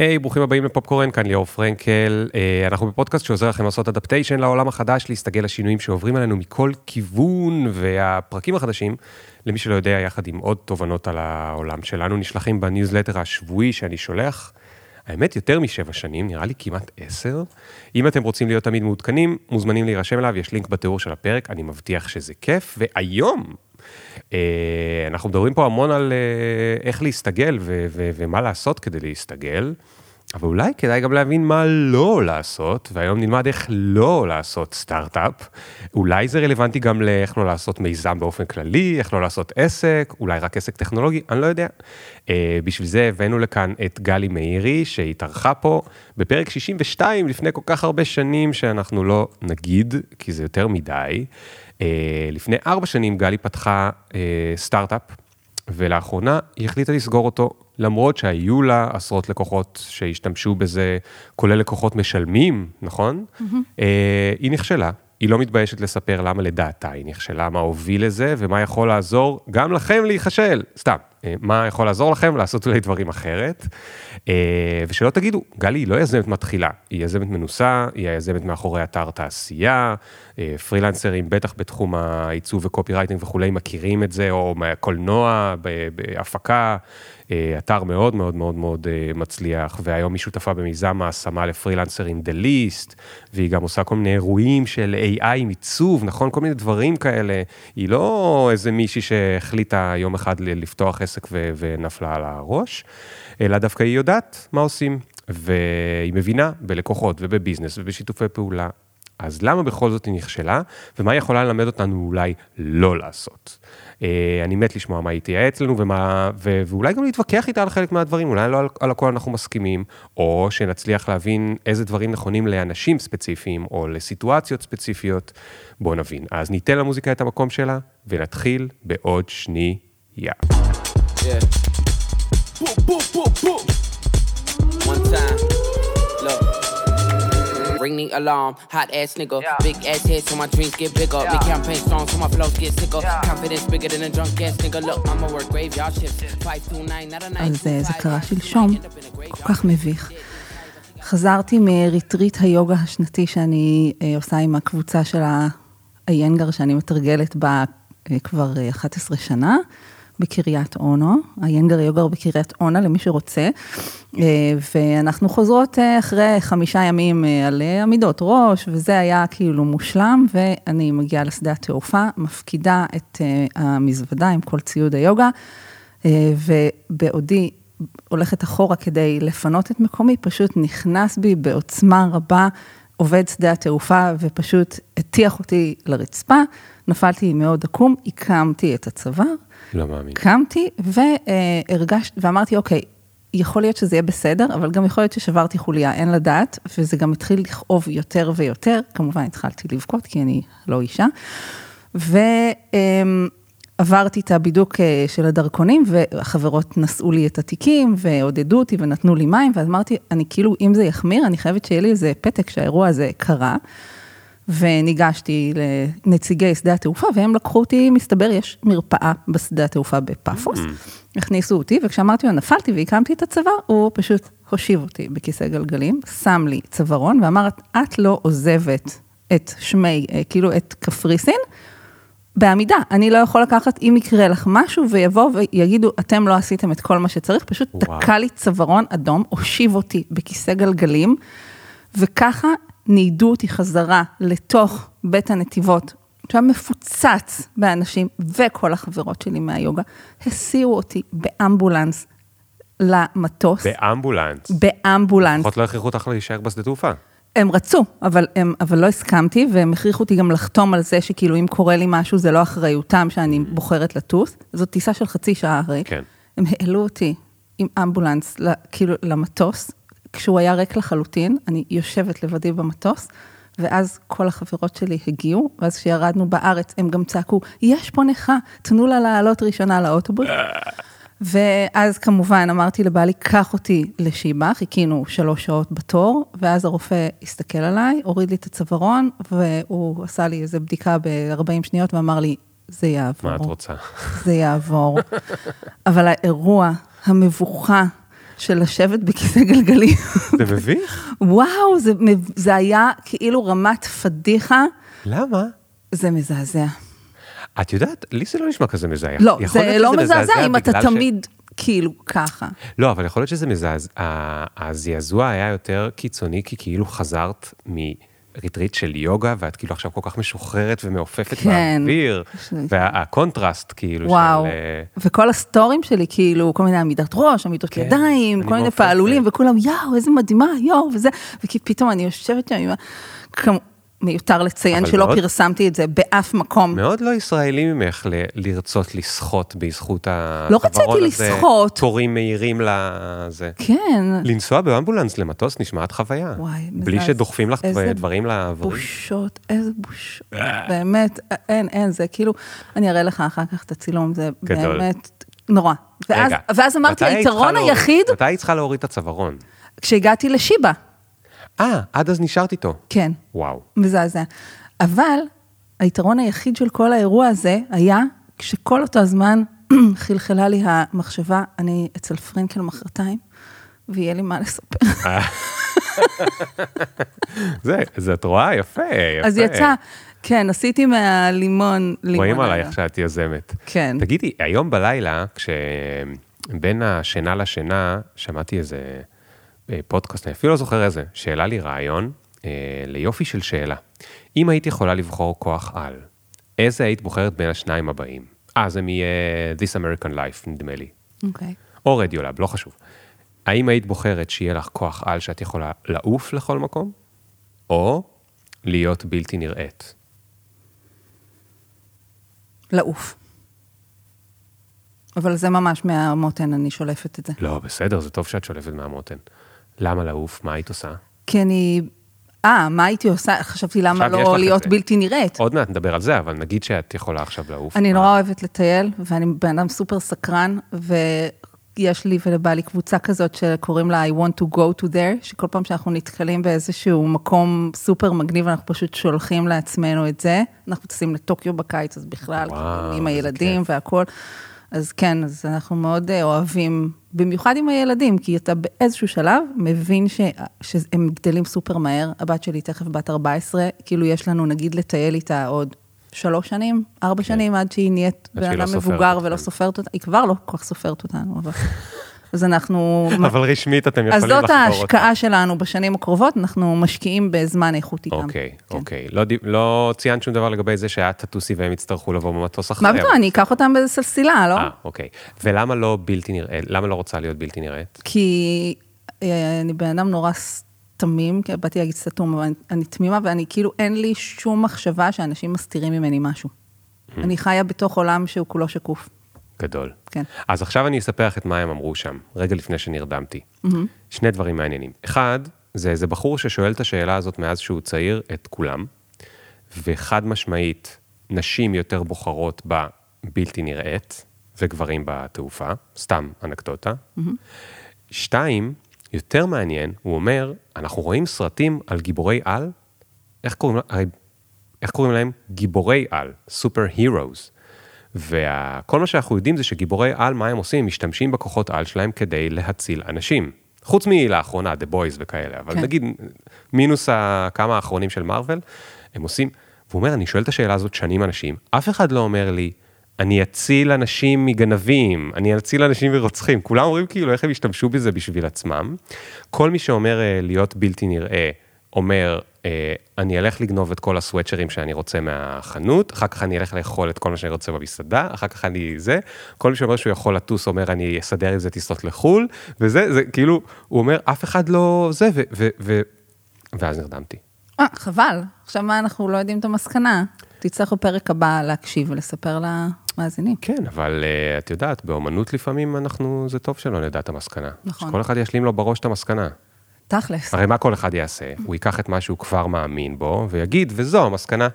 היי, hey, ברוכים הבאים לפופקורן, כאן ליאור פרנקל. Uh, אנחנו בפודקאסט שעוזר לכם לעשות adaptation לעולם החדש, להסתגל לשינויים שעוברים עלינו מכל כיוון, והפרקים החדשים, למי שלא יודע, יחד עם עוד תובנות על העולם שלנו, נשלחים בניוזלטר השבועי שאני שולח. האמת, יותר משבע שנים, נראה לי כמעט עשר. אם אתם רוצים להיות תמיד מעודכנים, מוזמנים להירשם אליו, יש לינק בתיאור של הפרק, אני מבטיח שזה כיף. והיום, אה, אנחנו מדברים פה המון על אה, איך להסתגל ומה לעשות כדי להסתגל. אבל אולי כדאי גם להבין מה לא לעשות, והיום נלמד איך לא לעשות סטארט-אפ. אולי זה רלוונטי גם לאיך לא לעשות מיזם באופן כללי, איך לא לעשות עסק, אולי רק עסק טכנולוגי, אני לא יודע. Uh, בשביל זה הבאנו לכאן את גלי מאירי, שהתארחה פה בפרק 62 לפני כל כך הרבה שנים, שאנחנו לא נגיד, כי זה יותר מדי. Uh, לפני ארבע שנים גלי פתחה uh, סטארט-אפ, ולאחרונה היא החליטה לסגור אותו. למרות שהיו לה עשרות לקוחות שהשתמשו בזה, כולל לקוחות משלמים, נכון? Mm-hmm. אה, היא נכשלה. היא לא מתביישת לספר למה לדעתה היא נכשלה, מה הוביל לזה ומה יכול לעזור גם לכם להיכשל. סתם, אה, מה יכול לעזור לכם לעשות אולי דברים אחרת. אה, ושלא תגידו, גלי היא לא יזמת מתחילה, היא יזמת מנוסה, היא היזמת מאחורי אתר תעשייה, אה, פרילנסרים בטח בתחום העיצוב וקופי רייטינג וכולי מכירים את זה, או מהקולנוע, בהפקה. אתר מאוד מאוד מאוד מאוד מצליח, והיום היא שותפה במיזם ההשמה לפרילנסרים The List, והיא גם עושה כל מיני אירועים של AI עם עיצוב, נכון? כל מיני דברים כאלה. היא לא איזה מישהי שהחליטה יום אחד לפתוח עסק ו- ונפלה על הראש, אלא דווקא היא יודעת מה עושים, והיא מבינה בלקוחות ובביזנס ובשיתופי פעולה. אז למה בכל זאת היא נכשלה, ומה היא יכולה ללמד אותנו אולי לא לעשות? אה, אני מת לשמוע מה היא תייעץ לנו, ומה, ו, ואולי גם להתווכח איתה על חלק מהדברים, אולי לא על, על הכל אנחנו מסכימים, או שנצליח להבין איזה דברים נכונים לאנשים ספציפיים, או לסיטואציות ספציפיות. בואו נבין. אז ניתן למוזיקה את המקום שלה, ונתחיל בעוד שנייה. Yeah. Boom, boom, boom, boom. One time. Ring the alarm, hot ass nigga. Yeah. Big ass head so my dreams get bigger. Yeah. Big campaign strong so my flows get sicker. Yeah. Confidence bigger than a drunk ass nigga. Look, I'ma work graveyard shifts. 529, not a night. אז זה קרה שלשום, כל כך מביך. חזרתי מריטריט היוגה השנתי שאני עושה עם הקבוצה של האיינגר שאני מתרגלת בה כבר 11 שנה. בקריית אונו, היינגר יוגר בקריית אונה למי שרוצה, אה, ואנחנו חוזרות אה, אחרי חמישה ימים אה, על עמידות ראש, וזה היה כאילו מושלם, ואני מגיעה לשדה התעופה, מפקידה את המזוודה עם כל ציוד היוגה, ובעודי הולכת אחורה כדי לפנות את מקומי, פשוט נכנס בי בעוצמה רבה עובד שדה התעופה ופשוט הטיח אותי לרצפה, נפלתי מאוד עקום, הקמתי את הצוואר. לא מאמין. קמתי והרגשתי, ואמרתי, אוקיי, יכול להיות שזה יהיה בסדר, אבל גם יכול להיות ששברתי חוליה, אין לדעת, וזה גם התחיל לכאוב יותר ויותר, כמובן התחלתי לבכות, כי אני לא אישה. ועברתי את הבידוק אה, של הדרכונים, והחברות נשאו לי את התיקים, ועודדו אותי ונתנו לי מים, ואז אמרתי, אני כאילו, אם זה יחמיר, אני חייבת שיהיה לי איזה פתק שהאירוע הזה קרה. וניגשתי לנציגי שדה התעופה, והם לקחו אותי, מסתבר, יש מרפאה בשדה התעופה בפאפוס. Mm-hmm. הכניסו אותי, וכשאמרתי לו, נפלתי והקמתי את הצוואר, הוא פשוט הושיב אותי בכיסא גלגלים, שם לי צווארון, ואמר, את לא עוזבת את שמי, אה, כאילו את קפריסין, בעמידה, אני לא יכול לקחת, אם יקרה לך משהו, ויבואו ויגידו, אתם לא עשיתם את כל מה שצריך, פשוט תקע לי צווארון אדום, הושיב אותי בכיסא גלגלים, וככה ניידו אותי חזרה לתוך בית הנתיבות, שהיה מפוצץ באנשים, וכל החברות שלי מהיוגה, הסיעו אותי באמבולנס למטוס. באמבולנס? באמבולנס. לפחות לא הכריחו אותך להישאר בשדה תעופה. הם רצו, אבל, הם, אבל לא הסכמתי, והם הכריחו אותי גם לחתום על זה שכאילו אם קורה לי משהו, זה לא אחריותם שאני בוחרת לטוס. זאת טיסה של חצי שעה הרי. כן. הם העלו אותי עם אמבולנס, כאילו, למטוס, כשהוא היה ריק לחלוטין, אני יושבת לבדי במטוס, ואז כל החברות שלי הגיעו, ואז כשירדנו בארץ, הם גם צעקו, יש פה נכה, תנו לה לעלות ראשונה לאוטובוס. ואז כמובן אמרתי לבעלי, קח אותי לשיבא, חיכינו שלוש שעות בתור, ואז הרופא הסתכל עליי, הוריד לי את הצווארון, והוא עשה לי איזו בדיקה ב-40 שניות ואמר לי, זה יעבור. מה את רוצה? זה יעבור. אבל האירוע, המבוכה, של לשבת בכיסא גלגלים. זה מביך? וואו, זה, זה היה כאילו רמת פדיחה, למה? זה מזעזע. את יודעת, לי זה לא נשמע כזה מזעזע. לא, זה לא שזה מזעזע אם אתה ש- תמיד כאילו ככה. לא, אבל יכול להיות שזה מזעזע, הזעזוע היה יותר קיצוני, כי כאילו חזרת מריטריט של יוגה, ואת כאילו עכשיו כל כך משוחררת ומעופפת כן. באוויר, והקונטרסט כאילו וואו, של... אה, וכל הסטורים שלי, כאילו, כל מיני עמידת ראש, עמידות כן, ידיים, כל מיני. פעלולים, וכולם, יואו, איזה מדהימה, יואו, וזה, ופתאום אני יושבת שם מיותר לציין שלא מאוד- פרסמתי את זה באף מקום. מאוד לא ישראלי ממך ל- לרצות לסחוט בזכות לא רציתי הזה, לסחוט. תורים מהירים לזה. כן, לנסוע באמבולנס למטוס נשמעת חוויה. וואי, בלי מזעזע. שדוחפים לך איזה דברים לעברים. בושות, איזה בושות, באמת, אין, אין, זה כאילו, אני אראה לך אחר כך את הצילום, זה גדול. באמת נורא. ואז, רגע, ואז אמרתי, היתרון היחיד, מתי היית צריכה להוריד את הצווארון? כשהגעתי לשיבא, אה, עד אז נשארת איתו. כן, וואו. מזעזע. אבל היתרון היחיד של כל האירוע הזה היה כשכל אותו הזמן חלחלה לי המחשבה, אני אצל פרנקל מחרתיים, ויהיה לי מה לספר. זה, זה את רואה? יפה, יפה. אז יצא, כן, עשיתי מהלימון לימון. רואים עלייך שאת יזמת. כן. תגידי, היום בלילה, כשבין השינה לשינה, שמעתי איזה אה, פודקאסט, אני אפילו לא זוכר איזה, שהעלה לי רעיון אה, ליופי של שאלה. אם היית יכולה לבחור כוח על, איזה היית בוחרת בין השניים הבאים? אה, זה מ-This American Life, נדמה לי. אוקיי. או רדיולאב, לא חשוב. האם היית בוחרת שיהיה לך כוח על שאת יכולה לעוף לכל מקום, או להיות בלתי נראית? לעוף. אבל זה ממש מהמותן, אני שולפת את זה. לא, בסדר, זה טוב שאת שולפת מהמותן. למה לעוף? מה היית עושה? כי אני... אה, מה הייתי עושה? חשבתי למה יש לא להיות. בלתי נראית. עוד מעט נדבר על זה, אבל נגיד שאת יכולה עכשיו לעוף. אני מה? נורא אוהבת לטייל, ואני בן אדם סופר סקרן, ויש לי ולבעלי קבוצה כזאת שקוראים לה I want to go to there, שכל פעם שאנחנו נתקלים באיזשהו מקום סופר מגניב, אנחנו פשוט שולחים לעצמנו את זה. אנחנו טסים לטוקיו בקיץ, אז בכלל, וואו, עם הילדים כיף. והכול. אז כן, אז אנחנו מאוד אה, אוהבים, במיוחד עם הילדים, כי אתה באיזשהו שלב מבין ש, שהם גדלים סופר מהר. הבת שלי תכף בת 14, כאילו יש לנו נגיד לטייל איתה עוד שלוש שנים, ארבע שנים, עד שהיא נהיית עד בן לא אדם סופרת מבוגר. ולא סופרת אותה, היא כבר לא כל כך סופרת אותנו, אבל... אז אנחנו... אבל רשמית אתם אז יכולים זאת לחבור אותה. ההשקעה שלנו בשנים הקרובות, אנחנו משקיעים בזמן איכות איתם. אוקיי, כן. אוקיי. לא לא ציינת שום דבר לגבי זה שאת תטוסי והם יצטרכו לבוא במטוס אחר. מה פתאום, אני אקח אותם באיזה סלסילה, לא? אה, אוקיי. ולמה לא בלתי נראית? למה לא רוצה להיות בלתי נראית? כי אה, אני בן אדם נורא תמים, כי באתי להגיד סתום, אבל אני, אני תמימה, ואני כאילו, אין לי שום מחשבה שאנשים מסתירים ממני משהו. Mm. אני חיה בתוך עולם שהוא כולו שקוף. גדול. כן. אז עכשיו אני אספר לך את מה הם אמרו שם, רגע לפני שנרדמתי. שני דברים מעניינים. אחד, זה איזה בחור ששואל את השאלה הזאת מאז שהוא צעיר את כולם, וחד משמעית, נשים יותר בוחרות בבלתי נראית, וגברים בתעופה, סתם אנקדוטה. שתיים, יותר מעניין, הוא אומר, אנחנו רואים סרטים על גיבורי על, איך קוראים, איך קוראים להם? גיבורי על, סופר הירוז. וכל מה שאנחנו יודעים זה שגיבורי על, מה הם עושים? משתמשים בכוחות על שלהם כדי להציל אנשים. חוץ מלאחרונה, The Boys וכאלה, אבל כן. נגיד, מינוס כמה האחרונים של מארוול, הם עושים, והוא אומר, אני שואל את השאלה הזאת שנים אנשים, אף אחד לא אומר לי, אני אציל אנשים מגנבים, אני אציל אנשים מרוצחים. כולם אומרים כאילו איך הם השתמשו בזה בשביל עצמם. כל מי שאומר אה, להיות בלתי נראה, אומר, אני אלך לגנוב את כל הסוואצ'רים שאני רוצה מהחנות, אחר כך אני אלך לאכול את כל מה שאני רוצה במסעדה, אחר כך אני זה. כל מי שאומר שהוא יכול לטוס אומר, אני אסדר עם זה טיסות לחו"ל, וזה, זה כאילו, הוא אומר, אף אחד לא זה, ו... ו, ו ואז נרדמתי. אה, חבל. עכשיו מה, אנחנו לא יודעים את המסקנה. תצטרך בפרק הבא להקשיב ולספר למאזינים. כן, אבל uh, את יודעת, באומנות לפעמים אנחנו, זה טוב שלא נדע את המסקנה. נכון. שכל אחד ישלים לו בראש את המסקנה. תכלס, הרי מה כל אחד יעשה? הוא ייקח את מה שהוא כבר מאמין בו, ויגיד, וזו המסקנה.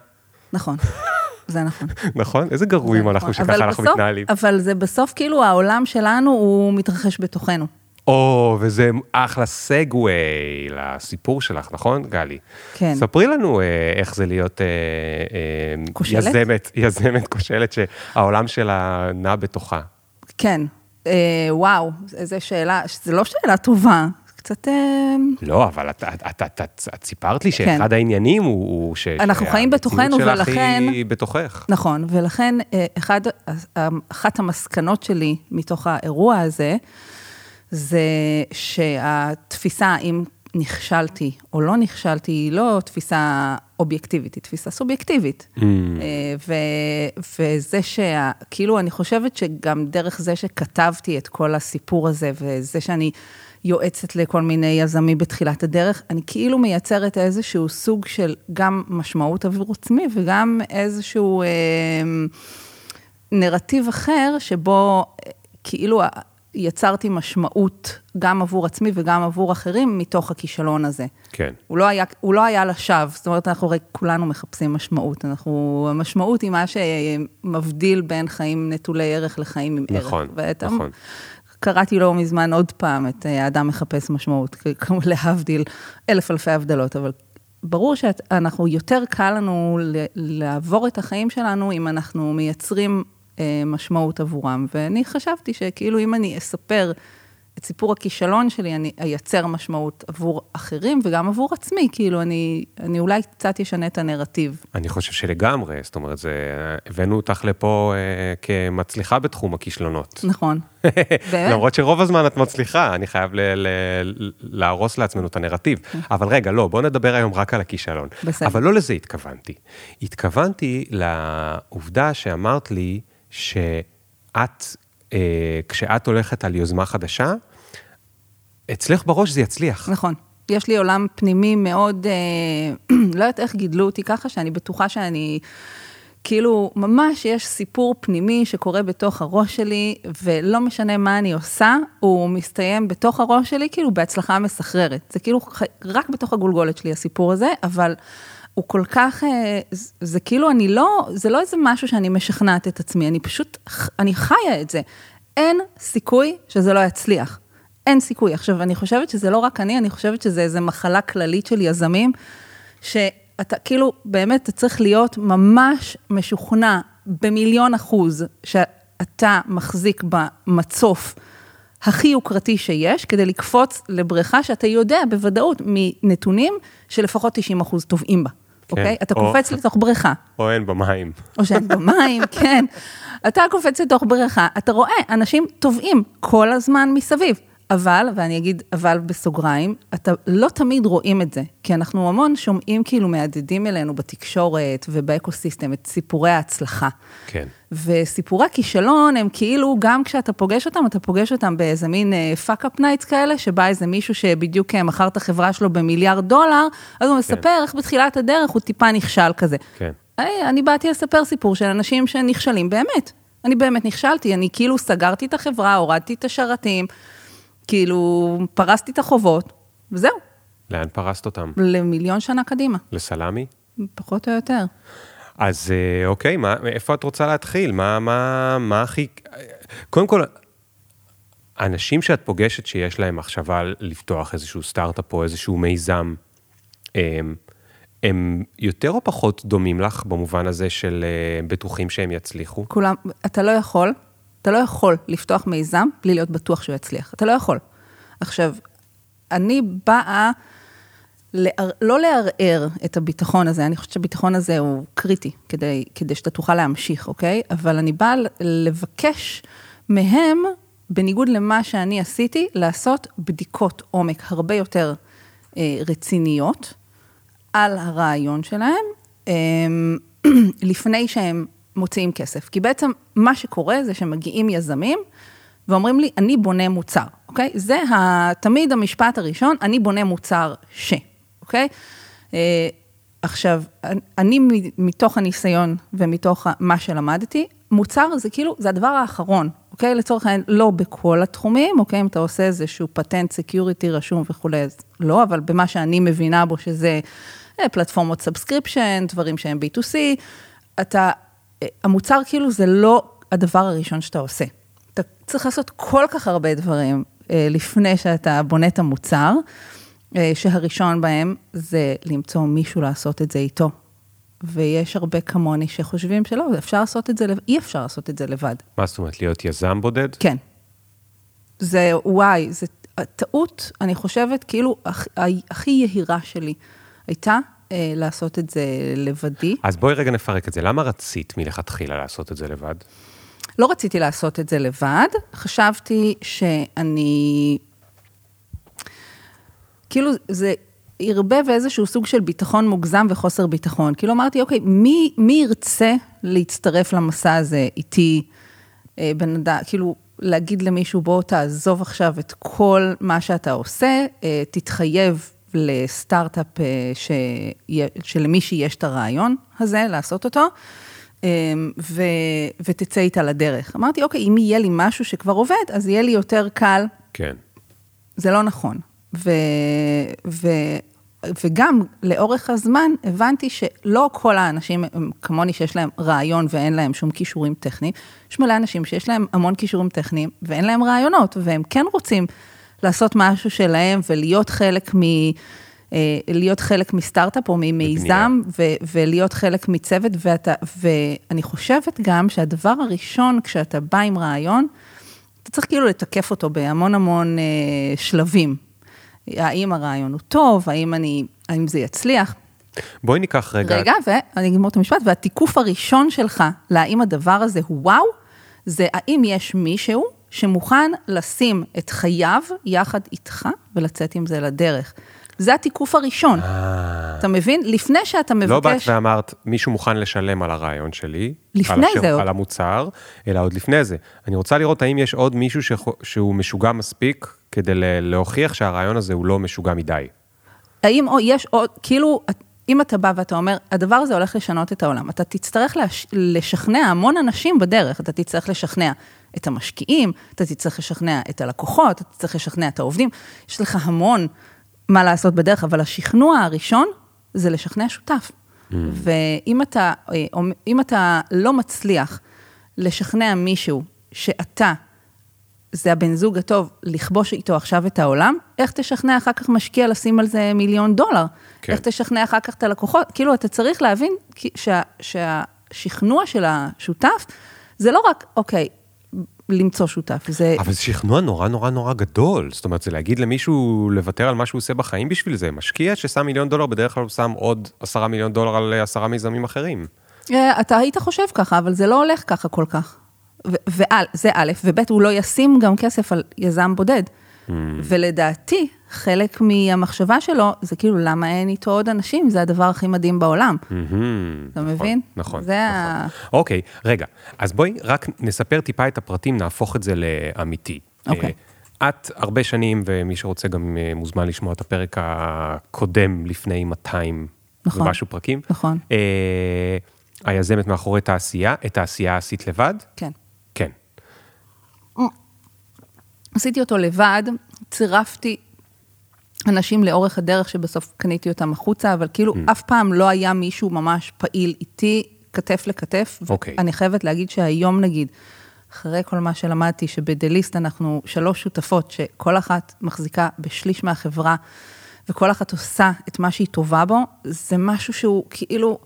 נכון. זה נכון. נכון? איזה גרועים זה אנחנו נכון. שככה אנחנו בסוף- מתנהלים. אבל זה בסוף כאילו העולם שלנו, הוא מתרחש בתוכנו. או, וזה אחלה סגווי לסיפור שלך, נכון, גלי? כן. ספרי לנו אה, איך זה להיות אה, אה, כושלת? יזמת, יזמת כושלת שהעולם שלה נע בתוכה. כן. אה, וואו, זו שאלה, זו לא שאלה טובה, קצת... אה, לא, אבל את, את, את, את, את, את סיפרת לי כן. שאחד העניינים הוא, הוא ש... אנחנו חיים בתוכנו, שהמציאות שלך ולכן- היא בתוכך. נכון, ולכן אה, אחד, אה, אחת המסקנות שלי מתוך האירוע הזה, זה שהתפיסה, אם נכשלתי או לא נכשלתי, היא לא תפיסה אובייקטיבית, היא תפיסה סובייקטיבית. Mm. ו, וזה שה... כאילו, אני חושבת שגם דרך זה שכתבתי את כל הסיפור הזה, וזה שאני יועצת לכל מיני יזמים בתחילת הדרך, אני כאילו מייצרת איזשהו סוג של גם משמעות עבור עצמי, וגם איזשהו אה, נרטיב אחר, שבו אה, כאילו יצרתי משמעות גם עבור עצמי וגם עבור אחרים מתוך הכישלון הזה. כן. הוא לא היה, הוא לא היה לשווא, זאת אומרת, אנחנו הרי כולנו מחפשים משמעות. אנחנו, המשמעות היא מה שמבדיל בין חיים נטולי ערך לחיים עם ערך. נכון, ואתה, נכון. קראתי לא מזמן עוד פעם את אה, האדם מחפש משמעות, כמו להבדיל אלף אלפי הבדלות, אבל ברור שאנחנו, יותר קל לנו לעבור את החיים שלנו אם אנחנו מייצרים אה, משמעות עבורם. ואני חשבתי שכאילו אם אני אספר את סיפור הכישלון שלי, אני אייצר משמעות עבור אחרים וגם עבור עצמי, כאילו אני, אני אולי קצת אשנה את הנרטיב. אני חושב שלגמרי, זאת אומרת, זה, הבאנו אותך לפה אה, כמצליחה בתחום הכישלונות. נכון. באמת? למרות שרוב הזמן את מצליחה, אני חייב ל- ל- להרוס לעצמנו את הנרטיב. אבל רגע, לא, בוא נדבר היום רק על הכישלון. בסדר. אבל לא לזה התכוונתי. התכוונתי לעובדה שאמרת לי שאת, אה, כשאת הולכת על יוזמה חדשה, אצלך בראש זה יצליח. נכון. יש לי עולם פנימי מאוד, אה, לא יודעת איך גידלו אותי ככה, שאני בטוחה שאני, כאילו, ממש יש סיפור פנימי שקורה בתוך הראש שלי, ולא משנה מה אני עושה, הוא מסתיים בתוך הראש שלי, כאילו, בהצלחה מסחררת. זה כאילו רק בתוך הגולגולת שלי הסיפור הזה, אבל הוא כל כך, אה, זה- כאילו, אני לא, זה לא איזה משהו שאני משכנעת את עצמי, אני פשוט, אני חיה את זה. אין סיכוי שזה לא יצליח. אין סיכוי. עכשיו, אני חושבת שזה לא רק אני, אני חושבת שזה איזו מחלה כללית של יזמים, שאתה כאילו, באמת, אתה צריך להיות ממש משוכנע במיליון אחוז, שאתה מחזיק במצוף הכי יוקרתי שיש, כדי לקפוץ לבריכה שאתה יודע בוודאות מנתונים שלפחות 90 אחוז טובעים בה. אוקיי? אתה קופץ לתוך בריכה. או אין במים. או שאין במים, כן. אתה קופץ לתוך בריכה, אתה רואה, אנשים טובעים כל הזמן מסביב. אבל, ואני אגיד אבל בסוגריים, אתה לא תמיד רואים את זה, כי אנחנו המון שומעים כאילו מהדהדים אלינו בתקשורת ובאקוסיסטם את סיפורי ההצלחה. כן. וסיפורי הכישלון הם כאילו, גם כשאתה פוגש אותם, אתה פוגש אותם באיזה מין Fuckup Nights כאלה, שבא איזה מישהו שבדיוק אה, מכר את החברה שלו במיליארד דולר, אז הוא מספר איך בתחילת הדרך הוא טיפה נכשל כזה. כן. היי, אני באתי לספר סיפור של אנשים שנכשלים, באמת. אני באמת נכשלתי, אני כאילו סגרתי את החברה, הורדתי את השרתים, כאילו פרסתי את החובות, וזהו, לאן פרסת אותם? למיליון שנה קדימה, לסלמי? פחות או יותר. אז אה, אוקיי, מה, איפה את רוצה להתחיל? מה, מה, מה הכי... קודם כל, אנשים שאת פוגשת שיש להם מחשבה לפתוח איזשהו סטארט-אפ או איזשהו מיזם, הם, הם יותר או פחות דומים לך במובן הזה של אה, בטוחים שהם יצליחו? כולם, אתה לא יכול, אתה לא יכול לפתוח מיזם בלי להיות בטוח שהוא יצליח. אתה לא יכול. עכשיו, אני באה לער, לא לערער את הביטחון הזה, אני חושבת שהביטחון הזה הוא קריטי כדי, כדי שאתה תוכל להמשיך, אוקיי? אבל אני באה לבקש מהם, בניגוד למה שאני עשיתי, לעשות בדיקות עומק הרבה יותר אה, רציניות על הרעיון שלהם, אה, לפני שהם מוציאים כסף. כי בעצם מה שקורה זה שמגיעים יזמים ואומרים לי, אני בונה מוצר, אוקיי? זה תמיד המשפט הראשון, אני בונה מוצר ש, אוקיי? אה, עכשיו, אני מתוך הניסיון ומתוך מה שלמדתי, מוצר זה כאילו, זה הדבר האחרון, אוקיי? לצורך העניין, לא בכל התחומים, אוקיי? אם אתה עושה איזשהו פטנט security רשום וכולי, אז לא, אבל במה שאני מבינה בו, שזה אה, פלטפורמות subscription, דברים שהם B2C, אתה, המוצר כאילו זה לא הדבר הראשון שאתה עושה. אתה צריך לעשות כל כך הרבה דברים אה, לפני שאתה בונה את המוצר, אה, שהראשון בהם זה למצוא מישהו לעשות את זה איתו. ויש הרבה כמוני שחושבים שלא, אפשר לעשות את זה, אי אפשר לעשות את זה לבד. מה זאת אומרת, להיות יזם בודד? כן. זה, וואי, זה טעות, אני חושבת, כאילו, הכ- הכי יהירה שלי הייתה אה, לעשות את זה לבדי. אז בואי רגע נפרק את זה. למה רצית מלכתחילה לעשות את זה לבד? לא רציתי לעשות את זה לבד, חשבתי שאני... כאילו, זה ערבב איזשהו סוג של ביטחון מוגזם וחוסר ביטחון. כאילו אמרתי, אוקיי, מי, מי ירצה להצטרף למסע הזה איתי, אה, בן אדם, כאילו, להגיד למישהו, בוא תעזוב עכשיו את כל מה שאתה עושה, אה, תתחייב לסטארט-אפ אה, ש... שלמישהי יש את הרעיון הזה, לעשות אותו. אמ, ו, ותצא איתה לדרך. אמרתי, אוקיי, אם יהיה לי משהו שכבר עובד, אז יהיה לי יותר קל. כן. זה לא נכון. ו, ו, וגם לאורך הזמן הבנתי שלא כל האנשים כמוני שיש להם רעיון ואין להם שום כישורים טכניים. יש מלא אנשים שיש להם המון כישורים טכניים ואין להם רעיונות, והם כן רוצים לעשות משהו שלהם ולהיות חלק מ... אה, להיות חלק מסטארט-אפ או ממיזם, ו- ולהיות חלק מצוות, ואתה, ואני חושבת גם שהדבר הראשון, כשאתה בא עם רעיון, אתה צריך כאילו לתקף אותו בהמון המון אה, שלבים. האם הרעיון הוא טוב, האם, אני, האם זה יצליח. בואי ניקח רגע... רגע, ואני אגמור את המשפט, והתיקוף הראשון שלך להאם הדבר הזה הוא וואו, זה האם יש מישהו שמוכן לשים את חייו יחד איתך ולצאת עם זה לדרך. זה התיקוף הראשון. אתה מבין? לפני שאתה מבקש... לא באת ואמרת, מישהו מוכן לשלם על הרעיון שלי, לפני על זה עוד. על המוצר, אלא עוד לפני זה. אני רוצה לראות האם יש עוד מישהו שחו- שהוא משוגע מספיק כדי להוכיח שהרעיון הזה הוא לא משוגע מדי. האם יש עוד, כאילו, אם אתה בא ואתה אומר, הדבר הזה הולך לשנות את העולם, אתה תצטרך לש, לשכנע המון אנשים בדרך, אתה תצטרך לשכנע את המשקיעים, אתה תצטרך לשכנע את הלקוחות, אתה תצטרך לשכנע את העובדים, יש לך המון מה לעשות בדרך, אבל השכנוע הראשון זה לשכנע שותף. Mm. ואם אתה, אה, אתה לא מצליח לשכנע מישהו שאתה זה הבן זוג הטוב, לכבוש איתו עכשיו את העולם, איך תשכנע אחר כך משקיע לשים על זה מיליון דולר? כן. איך תשכנע אחר כך את הלקוחות? כאילו, אתה צריך להבין שה, שהשכנוע של השותף, זה לא רק, אוקיי, למצוא שותף, זה... אבל זה שכנוע נורא נורא נורא גדול. זאת אומרת, זה להגיד למישהו לוותר על מה שהוא עושה בחיים בשביל זה. משקיע ששם מיליון דולר, בדרך כלל הוא שם עוד עשרה מיליון דולר על עשרה מיזמים אחרים. אה, אתה היית חושב ככה, אבל זה לא הולך ככה כל כך. וזה א', וב', הוא לא ישים גם כסף על יזם בודד. Hmm. ולדעתי, חלק מהמחשבה שלו, זה כאילו, למה אין איתו עוד אנשים? זה הדבר הכי מדהים בעולם. מהמם, אתה נכון, מבין? נכון. זה נכון. ה- אוקיי, רגע, אז בואי רק נספר טיפה את הפרטים, נהפוך את זה לאמיתי. אוקיי. אה, את הרבה שנים, ומי שרוצה גם אה, מוזמן לשמוע את הפרק הקודם, לפני 200 נכון. ומשהו פרקים. נכון. אה, היזמת מאחורי תעשייה, את העשייה עשית לבד? כן. כן. עשיתי אותו לבד, צירפתי אנשים לאורך הדרך שבסוף קניתי אותם החוצה, אבל כאילו Mm. אף פעם לא היה מישהו ממש פעיל איתי, כתף לכתף. אוקיי. ואני חייבת להגיד שהיום נגיד, אחרי כל מה שלמדתי, שבדליסט אנחנו שלוש שותפות, שכל אחת מחזיקה בשליש מהחברה, וכל אחת עושה את מה שהיא טובה בו, זה משהו שהוא כאילו,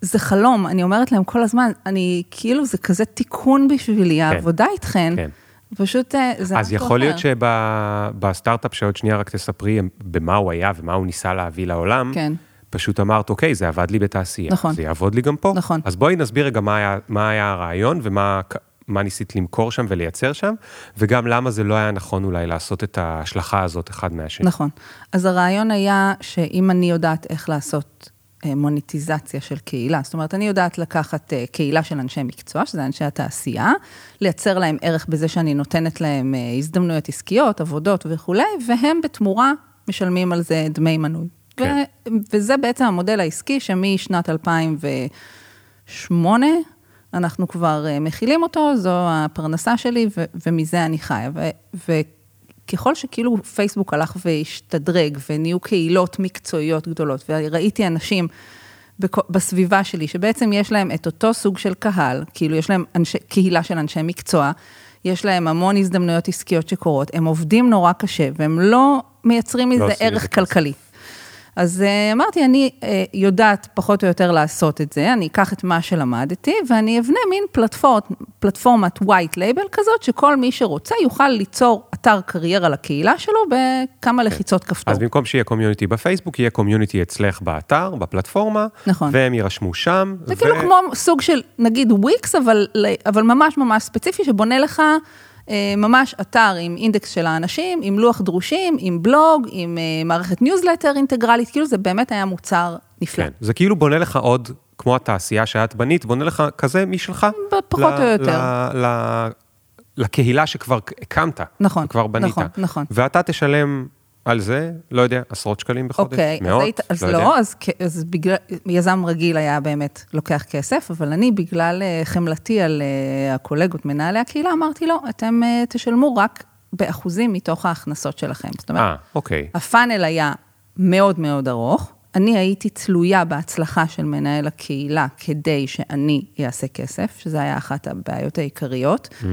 זה חלום, אני אומרת להם כל הזמן, אני כאילו, זה כזה תיקון בשבילי, העבודה איתכן. כן. פשוט אה, זה אז יכול להיות. שבסטארט-אפ שעוד שנייה רק תספרי במה הוא היה ומה הוא ניסה להביא לעולם, כן. פשוט אמרת, אוקיי, זה עבד לי בתעשייה. נכון. זה יעבוד לי גם פה. נכון. אז בואי נסביר רגע מה היה, מה היה הרעיון ומה מה ניסית למכור שם ולייצר שם, וגם למה זה לא היה נכון אולי לעשות את ההשלכה הזאת אחד מהשני. נכון. אז הרעיון היה שאם אני יודעת איך לעשות מוניטיזציה של קהילה, זאת אומרת, אני יודעת לקחת אה, קהילה של אנשי מקצוע, שזה אנשי התעשייה, לייצר להם ערך בזה שאני נותנת להם אה, הזדמנויות עסקיות, עבודות וכולי, והם בתמורה משלמים על זה דמי מנוי. כן. ו- וזה בעצם המודל העסקי שמשנת 2008, אנחנו כבר אה, מכילים אותו, זו הפרנסה שלי ו- ומזה אני חיה. ו- וככל שכאילו פייסבוק הלך והשתדרג ונהיו קהילות מקצועיות גדולות, וראיתי אנשים בסביבה שלי שבעצם יש להם את אותו סוג של קהל, כאילו יש להם אנשי, קהילה של אנשי מקצוע, יש להם המון הזדמנויות עסקיות שקורות, הם עובדים נורא קשה והם לא מייצרים מזה עושים מזה ערך כסף. כלכלי. אז uh, אמרתי, אני uh, יודעת פחות או יותר לעשות את זה, אני אקח את מה שלמדתי, ואני אבנה מין פלטפורט, פלטפורמת white label כזאת, שכל מי שרוצה יוכל ליצור אתר קריירה לקהילה שלו בכמה לחיצות כפתור. אז במקום שיהיה קומיוניטי בפייסבוק, יהיה קומיוניטי אצלך באתר, בפלטפורמה, נכון. והם יירשמו שם. זה כאילו כמו סוג של, נגיד וויקס, אבל, אבל ממש ממש ספציפי, שבונה לך אה, ממש אתר עם אינדקס של האנשים, עם לוח דרושים, עם בלוג, עם אה, מערכת ניוזלטר אינטגרלית, כאילו זה באמת היה מוצר נפלא. כן, זה כאילו בונה לך עוד, כמו התעשייה שאת בנית, בונה לך כזה משלך. פחות או יותר. ל, ל, לקהילה שכבר הקמת. נכון, כבר בנית. נכון, נכון. ואתה תשלם על זה, לא יודע, עשרות שקלים בחודש? אוקיי, מאות? אז, היית, אז לא, לא, יודע. אז, אז בגלל, יזם רגיל היה באמת לוקח כסף, אבל אני, בגלל אה, חמלתי על אה, הקולגות, מנהלי הקהילה, אמרתי לו, אתם אה, תשלמו רק באחוזים מתוך ההכנסות שלכם. זאת אומרת, אה, אוקיי. הפאנל היה מאוד מאוד ארוך. אני הייתי תלויה בהצלחה של מנהל הקהילה כדי שאני אעשה כסף, שזו היה אחת הבעיות העיקריות. Mm.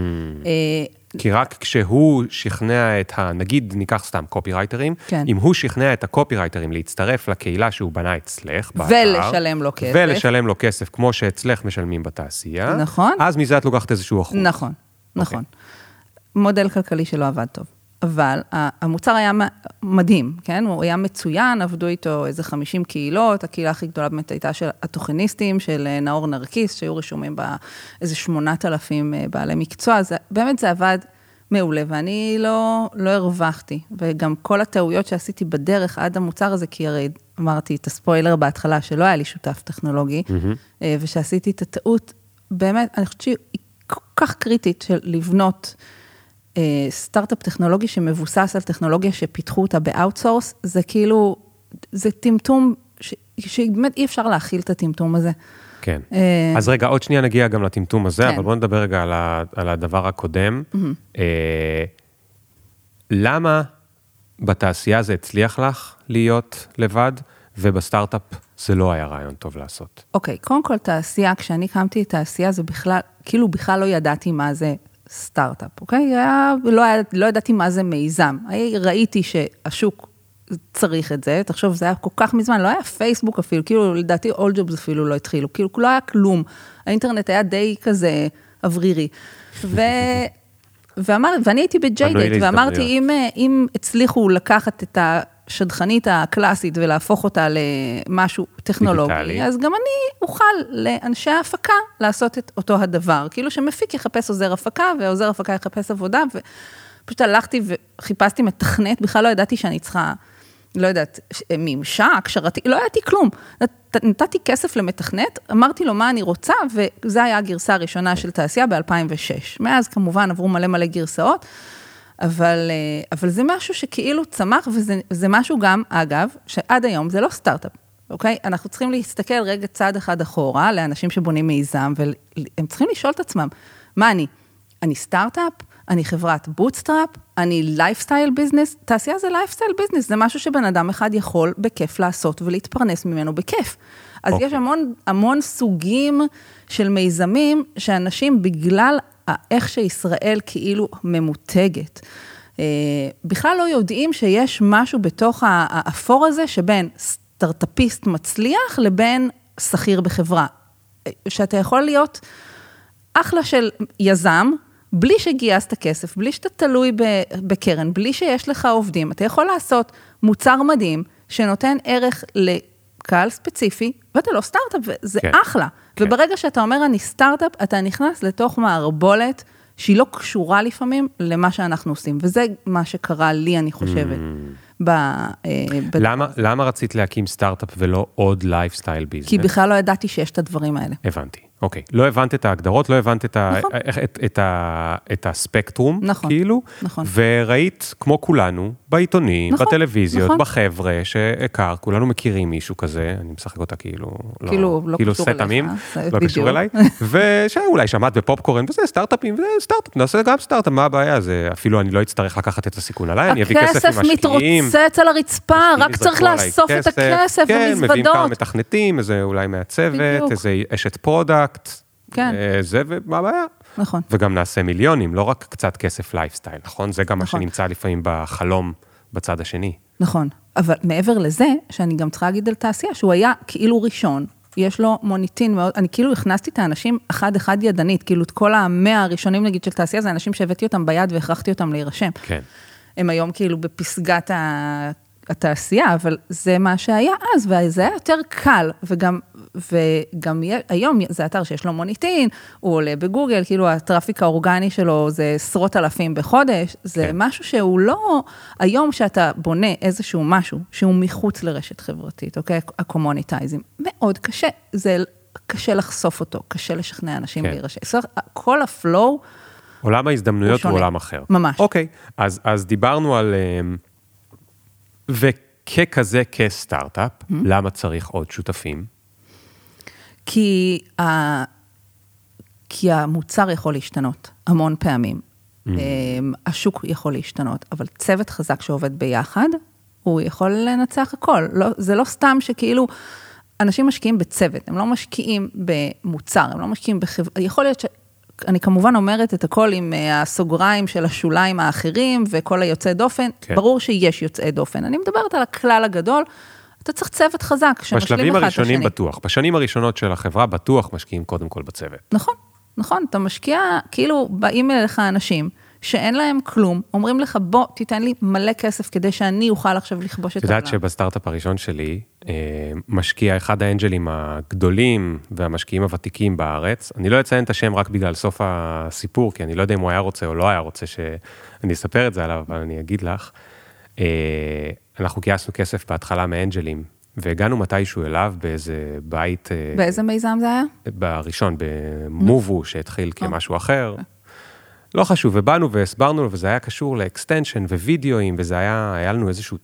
כי רק כשהוא שכנע את ה... נגיד, ניקח סתם קופירייטרים, כן. אם הוא שכנע את הקופירייטרים להצטרף לקהילה שהוא בנה אצלך, באתר, ולשלם לו כסף. ולשלם לו כסף, כמו שאצלך משלמים בתעשייה, נכון. אז מזה את לוקחת איזשהו אחוז. נכון, נכון. מודל כלכלי שלא עבד טוב. אבל המוצר היה מדהים, כן? הוא היה מצוין, עבדו איתו איזה 50 קהילות, הקהילה הכי גדולה באמת הייתה של התוכניסטים, של אה, נאור נרקיס, שהיו רשומים בה איזה 8,000 אה, בעלי מקצוע, זה, באמת זה עבד מעולה, ואני לא, לא הרווחתי. וגם כל הטעויות שעשיתי בדרך עד המוצר הזה, כי הרי אמרתי את הספוילר בהתחלה, שלא היה לי שותף טכנולוגי, אה, ושעשיתי את הטעות, באמת, אני חושבת שהיא כל כך קריטית של לבנות סטארט-אפ טכנולוגי שמבוסס על טכנולוגיה שפיתחו אותה ב outsource, זה כאילו, זה טמטום, ש- שבאמת אי אפשר להכיל את הטמטום הזה. כן. אה, אז רגע, עוד שנייה נגיע גם לטמטום הזה, כן. אבל בואו נדבר רגע על, ה, על הדבר הקודם. אה, למה בתעשייה זה הצליח לך להיות לבד, ובסטארט-אפ זה לא היה רעיון טוב לעשות? אוקיי, קודם כל תעשייה, כשאני הקמתי את תעשייה, זה בכלל, כאילו בכלל לא ידעתי מה זה סטארט-אפ, אוקיי? היה, לא, היה, לא ידעתי מה זה מיזם. ראיתי שהשוק צריך את זה, תחשוב, זה היה כל כך מזמן, לא היה פייסבוק אפילו, כאילו, לדעתי אול ג'ובס אפילו לא התחילו, כאילו, לא היה כלום. האינטרנט היה די כזה אוורירי. ו... ואמר, ואני הייתי בג'יי-דט, ואמרתי. אם, אה, אם הצליחו לקחת את השדכנית הקלאסית ולהפוך אותה למשהו טכנולוגי, דיגיטלי. אז גם אני אוכל לאנשי ההפקה לעשות את אותו הדבר. כאילו שמפיק יחפש עוזר הפקה, ועוזר הפקה יחפש עבודה, ופשוט הלכתי וחיפשתי מתכנת, בכלל לא ידעתי שאני צריכה, לא יודעת, ממשק, שרתי, לא ידעתי כלום. נת- נתתי כסף למתכנת, אמרתי לו מה אני רוצה, וזו הייתה הגרסה הראשונה של תעשייה ב-2006. מאז כמובן עברו מלא מלא גרסאות. אבל, אה, אבל זה משהו שכאילו צמח, וזה זה משהו גם, אגב, שעד היום זה לא סטארט-אפ, אוקיי? אנחנו צריכים להסתכל רגע צעד אחד אחורה לאנשים שבונים מיזם, והם צריכים לשאול את עצמם, מה אני? אני סטארט-אפ? אני חברת bootstrap? אני lifestyle business? תעשייה זה lifestyle business, זה משהו שבן אדם אחד יכול בכיף לעשות ולהתפרנס ממנו בכיף. אז אוקיי. יש המון, המון סוגים של מיזמים, שאנשים בגלל איך שישראל כאילו ממותגת, אה, בכלל לא יודעים שיש משהו בתוך האפור הזה שבין סטארטאפיסט מצליח לבין שכיר בחברה. אה, שאתה יכול להיות אחלה של יזם, בלי שגייסת כסף, בלי שאתה תלוי בקרן, בלי שיש לך עובדים, אתה יכול לעשות מוצר מדהים שנותן ערך לקהל ספציפי, ואתה לא סטארט-אפ, וזה כן, אחלה. כן. וברגע שאתה אומר אני סטארט-אפ, אתה נכנס לתוך מערבולת שהיא לא קשורה לפעמים למה שאנחנו עושים, וזה מה שקרה לי, אני חושבת. ב, אה, למה. למה רצית להקים סטארט-אפ ולא עוד lifestyle business? כי בכלל לא ידעתי שיש את הדברים האלה. הבנתי, אוקיי. לא הבנת את ההגדרות, לא הבנת את, ה... נכון. איך- את, את, ה... את הספקטרום, נכון, כאילו, נכון. וראית, כמו כולנו, בעיתונים, נכון, בטלוויזיות, נכון. בחבר'ה שהכרת, כולנו מכירים מישהו כזה, אני משחק אותה כאילו, כאילו, לא כאילו קשור אליך, זה לא. קשור אליי, ושאולי שמעת בפופקורן, וזה סטארט-אפים, וזה סטארט-אפ, נעשה גם סטארט-אפ, מה הבעיה? זה אפילו אני לא אצטרך לקחת את הסיכון עליי, אני אביא כסף הכסף ממשקיעים. מתרוצץ על הרצפה, רק צריך לאסוף את הכסף כן, מביאים כמה. מתכנתים, איזה אולי מעצבת. איזה אשת product. כן. אה, זה, ומה הבעיה? נכון. וגם נעשה מיליונים, לא רק קצת כסף לייפסטייל, נכון? זה גם מה נכון. שנמצא לפעמים בחלום בצד השני. נכון. אבל מעבר לזה, שאני גם צריכה להגיד על תעשייה, שהוא היה כאילו ראשון, יש לו מוניטין מאוד, אני כאילו הכנסתי את האנשים אחד-אחד ידנית, כאילו את כל המאה הראשונים נגיד של תעשייה, זה אנשים שהבאתי אותם ביד והכרחתי אותם להירשם. כן. הם היום כאילו בפסגת ה... התעשייה, אבל זה מה שהיה אז, וזה היה יותר קל, וגם, וגם היום זה אתר שיש לו מוניטין, הוא עולה בגוגל, כאילו הטראפיק האורגני שלו זה עשרות אלפים בחודש, זה כן. משהו שהוא לא, היום שאתה בונה איזשהו משהו שהוא מחוץ לרשת חברתית, אוקיי? ה communities, מאוד קשה, זה קשה לחשוף אותו, קשה לשכנע אנשים כן. להירשם. כל ה flow, עולם ההזדמנויות הוא עולם אחר. ממש. אוקיי, אז, אז דיברנו על... וככזה, כסטארט-אפ, mm-hmm. למה צריך עוד שותפים? כי, ה... כי המוצר יכול להשתנות המון פעמים. Mm-hmm. השוק יכול להשתנות, אבל צוות חזק שעובד ביחד, הוא יכול לנצח הכל. לא, זה לא סתם שכאילו, אנשים משקיעים בצוות, הם לא משקיעים במוצר, הם לא משקיעים בחברה, יכול להיות ש... אני כמובן אומרת את הכל עם אה, הסוגריים של השוליים האחרים וכל היוצאי דופן, כן. ברור שיש יוצאי דופן. אני מדברת על הכלל הגדול, אתה צריך צוות חזק שמשלים אחד את השני. בשלבים הראשונים בטוח, בשנים הראשונות של החברה בטוח משקיעים קודם כל בצוות. נכון, נכון, אתה משקיע, כאילו באים אליך אנשים. שאין להם כלום, אומרים לך, בוא, תיתן לי מלא כסף כדי שאני אוכל עכשיו לכבוש את העולם. את יודעת שבסטארט-אפ הראשון שלי, אה, משקיע אחד האנג'לים הגדולים והמשקיעים הוותיקים בארץ, אני לא אציין את השם רק בגלל סוף הסיפור, כי אני לא יודע אם הוא היה רוצה או לא היה רוצה שאני אספר את זה עליו, אבל אני אגיד לך. אה, אנחנו גייסנו כסף בהתחלה מאנג'לים, והגענו מתישהו אליו באיזה בית... אה, באיזה מיזם זה היה? בראשון, במובו, שהתחיל כמשהו אחר. לא חשוב, ובאנו והסברנו לו, וזה היה קשור ל extension ווידאוים, וזה היה, היה לנו איזשהו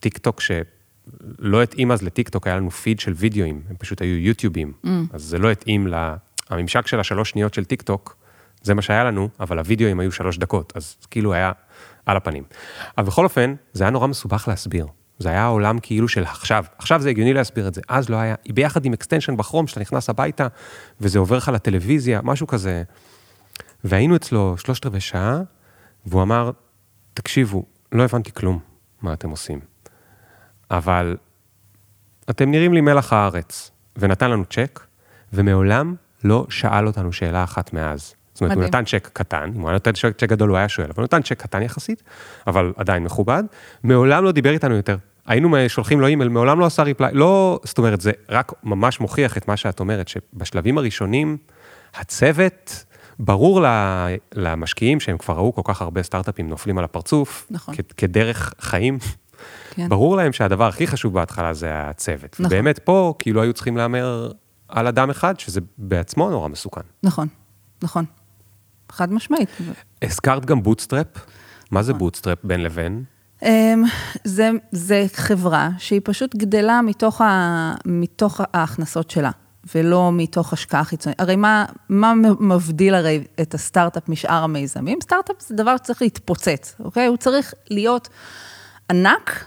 טיק טוק שלא התאים אז לטיק טוק, היה לנו פיד של וידאוים, הם פשוט היו יוטיובים, mm. אז זה לא התאים ל... הממשק של השלוש שניות של טיק טוק, זה מה שהיה לנו, אבל הוידאוים היו שלוש דקות, אז כאילו היה על הפנים. אבל בכל אופן, זה היה נורא מסובך להסביר. זה היה עולם כאילו של עכשיו, עכשיו זה הגיוני להסביר את זה, אז לא היה, ביחד עם extension ב Chrome, שאתה נכנס הביתה, וזה עובר לך לטלוויזיה, משהו כזה. והיינו אצלו שלושת רבעי שעה, והוא אמר, תקשיבו, לא הבנתי כלום מה אתם עושים, אבל אתם נראים לי מלח הארץ, ונתן לנו צ'ק, ומעולם לא שאל אותנו שאלה אחת מאז. זאת אומרת, מדהים. הוא נתן צ'ק קטן, אם הוא היה נותן צ'ק, גדול הוא היה שואל, אבל הוא נתן צ'ק קטן יחסית, אבל עדיין מכובד, מעולם לא דיבר איתנו יותר. היינו שולחים לו אימייל, מעולם לא עשה reply, לא, זאת אומרת, זה רק ממש מוכיח את מה שאת אומרת, שבשלבים הראשונים, הצוות ברור למשקיעים שהם כבר ראו כל כך הרבה סטארט-אפים נופלים על הפרצוף, נכון. כדרך חיים. כן. ברור להם שהדבר הכי חשוב בהתחלה זה הצוות. נכון. ובאמת פה, כאילו היו צריכים להמר על אדם אחד, שזה בעצמו נורא מסוכן. נכון, נכון. חד משמעית. הזכרת גם bootstrap. מה זה bootstrap. בין לבין? אמ, זה, זה חברה שהיא פשוט גדלה מתוך, ה, מתוך ההכנסות שלה. ולא מתוך השקעה חיצונית. הרי מה, מה מבדיל הרי את הסטארט-אפ משאר המיזמים? סטארט-אפ זה דבר שצריך להתפוצץ, אוקיי? הוא צריך להיות ענק,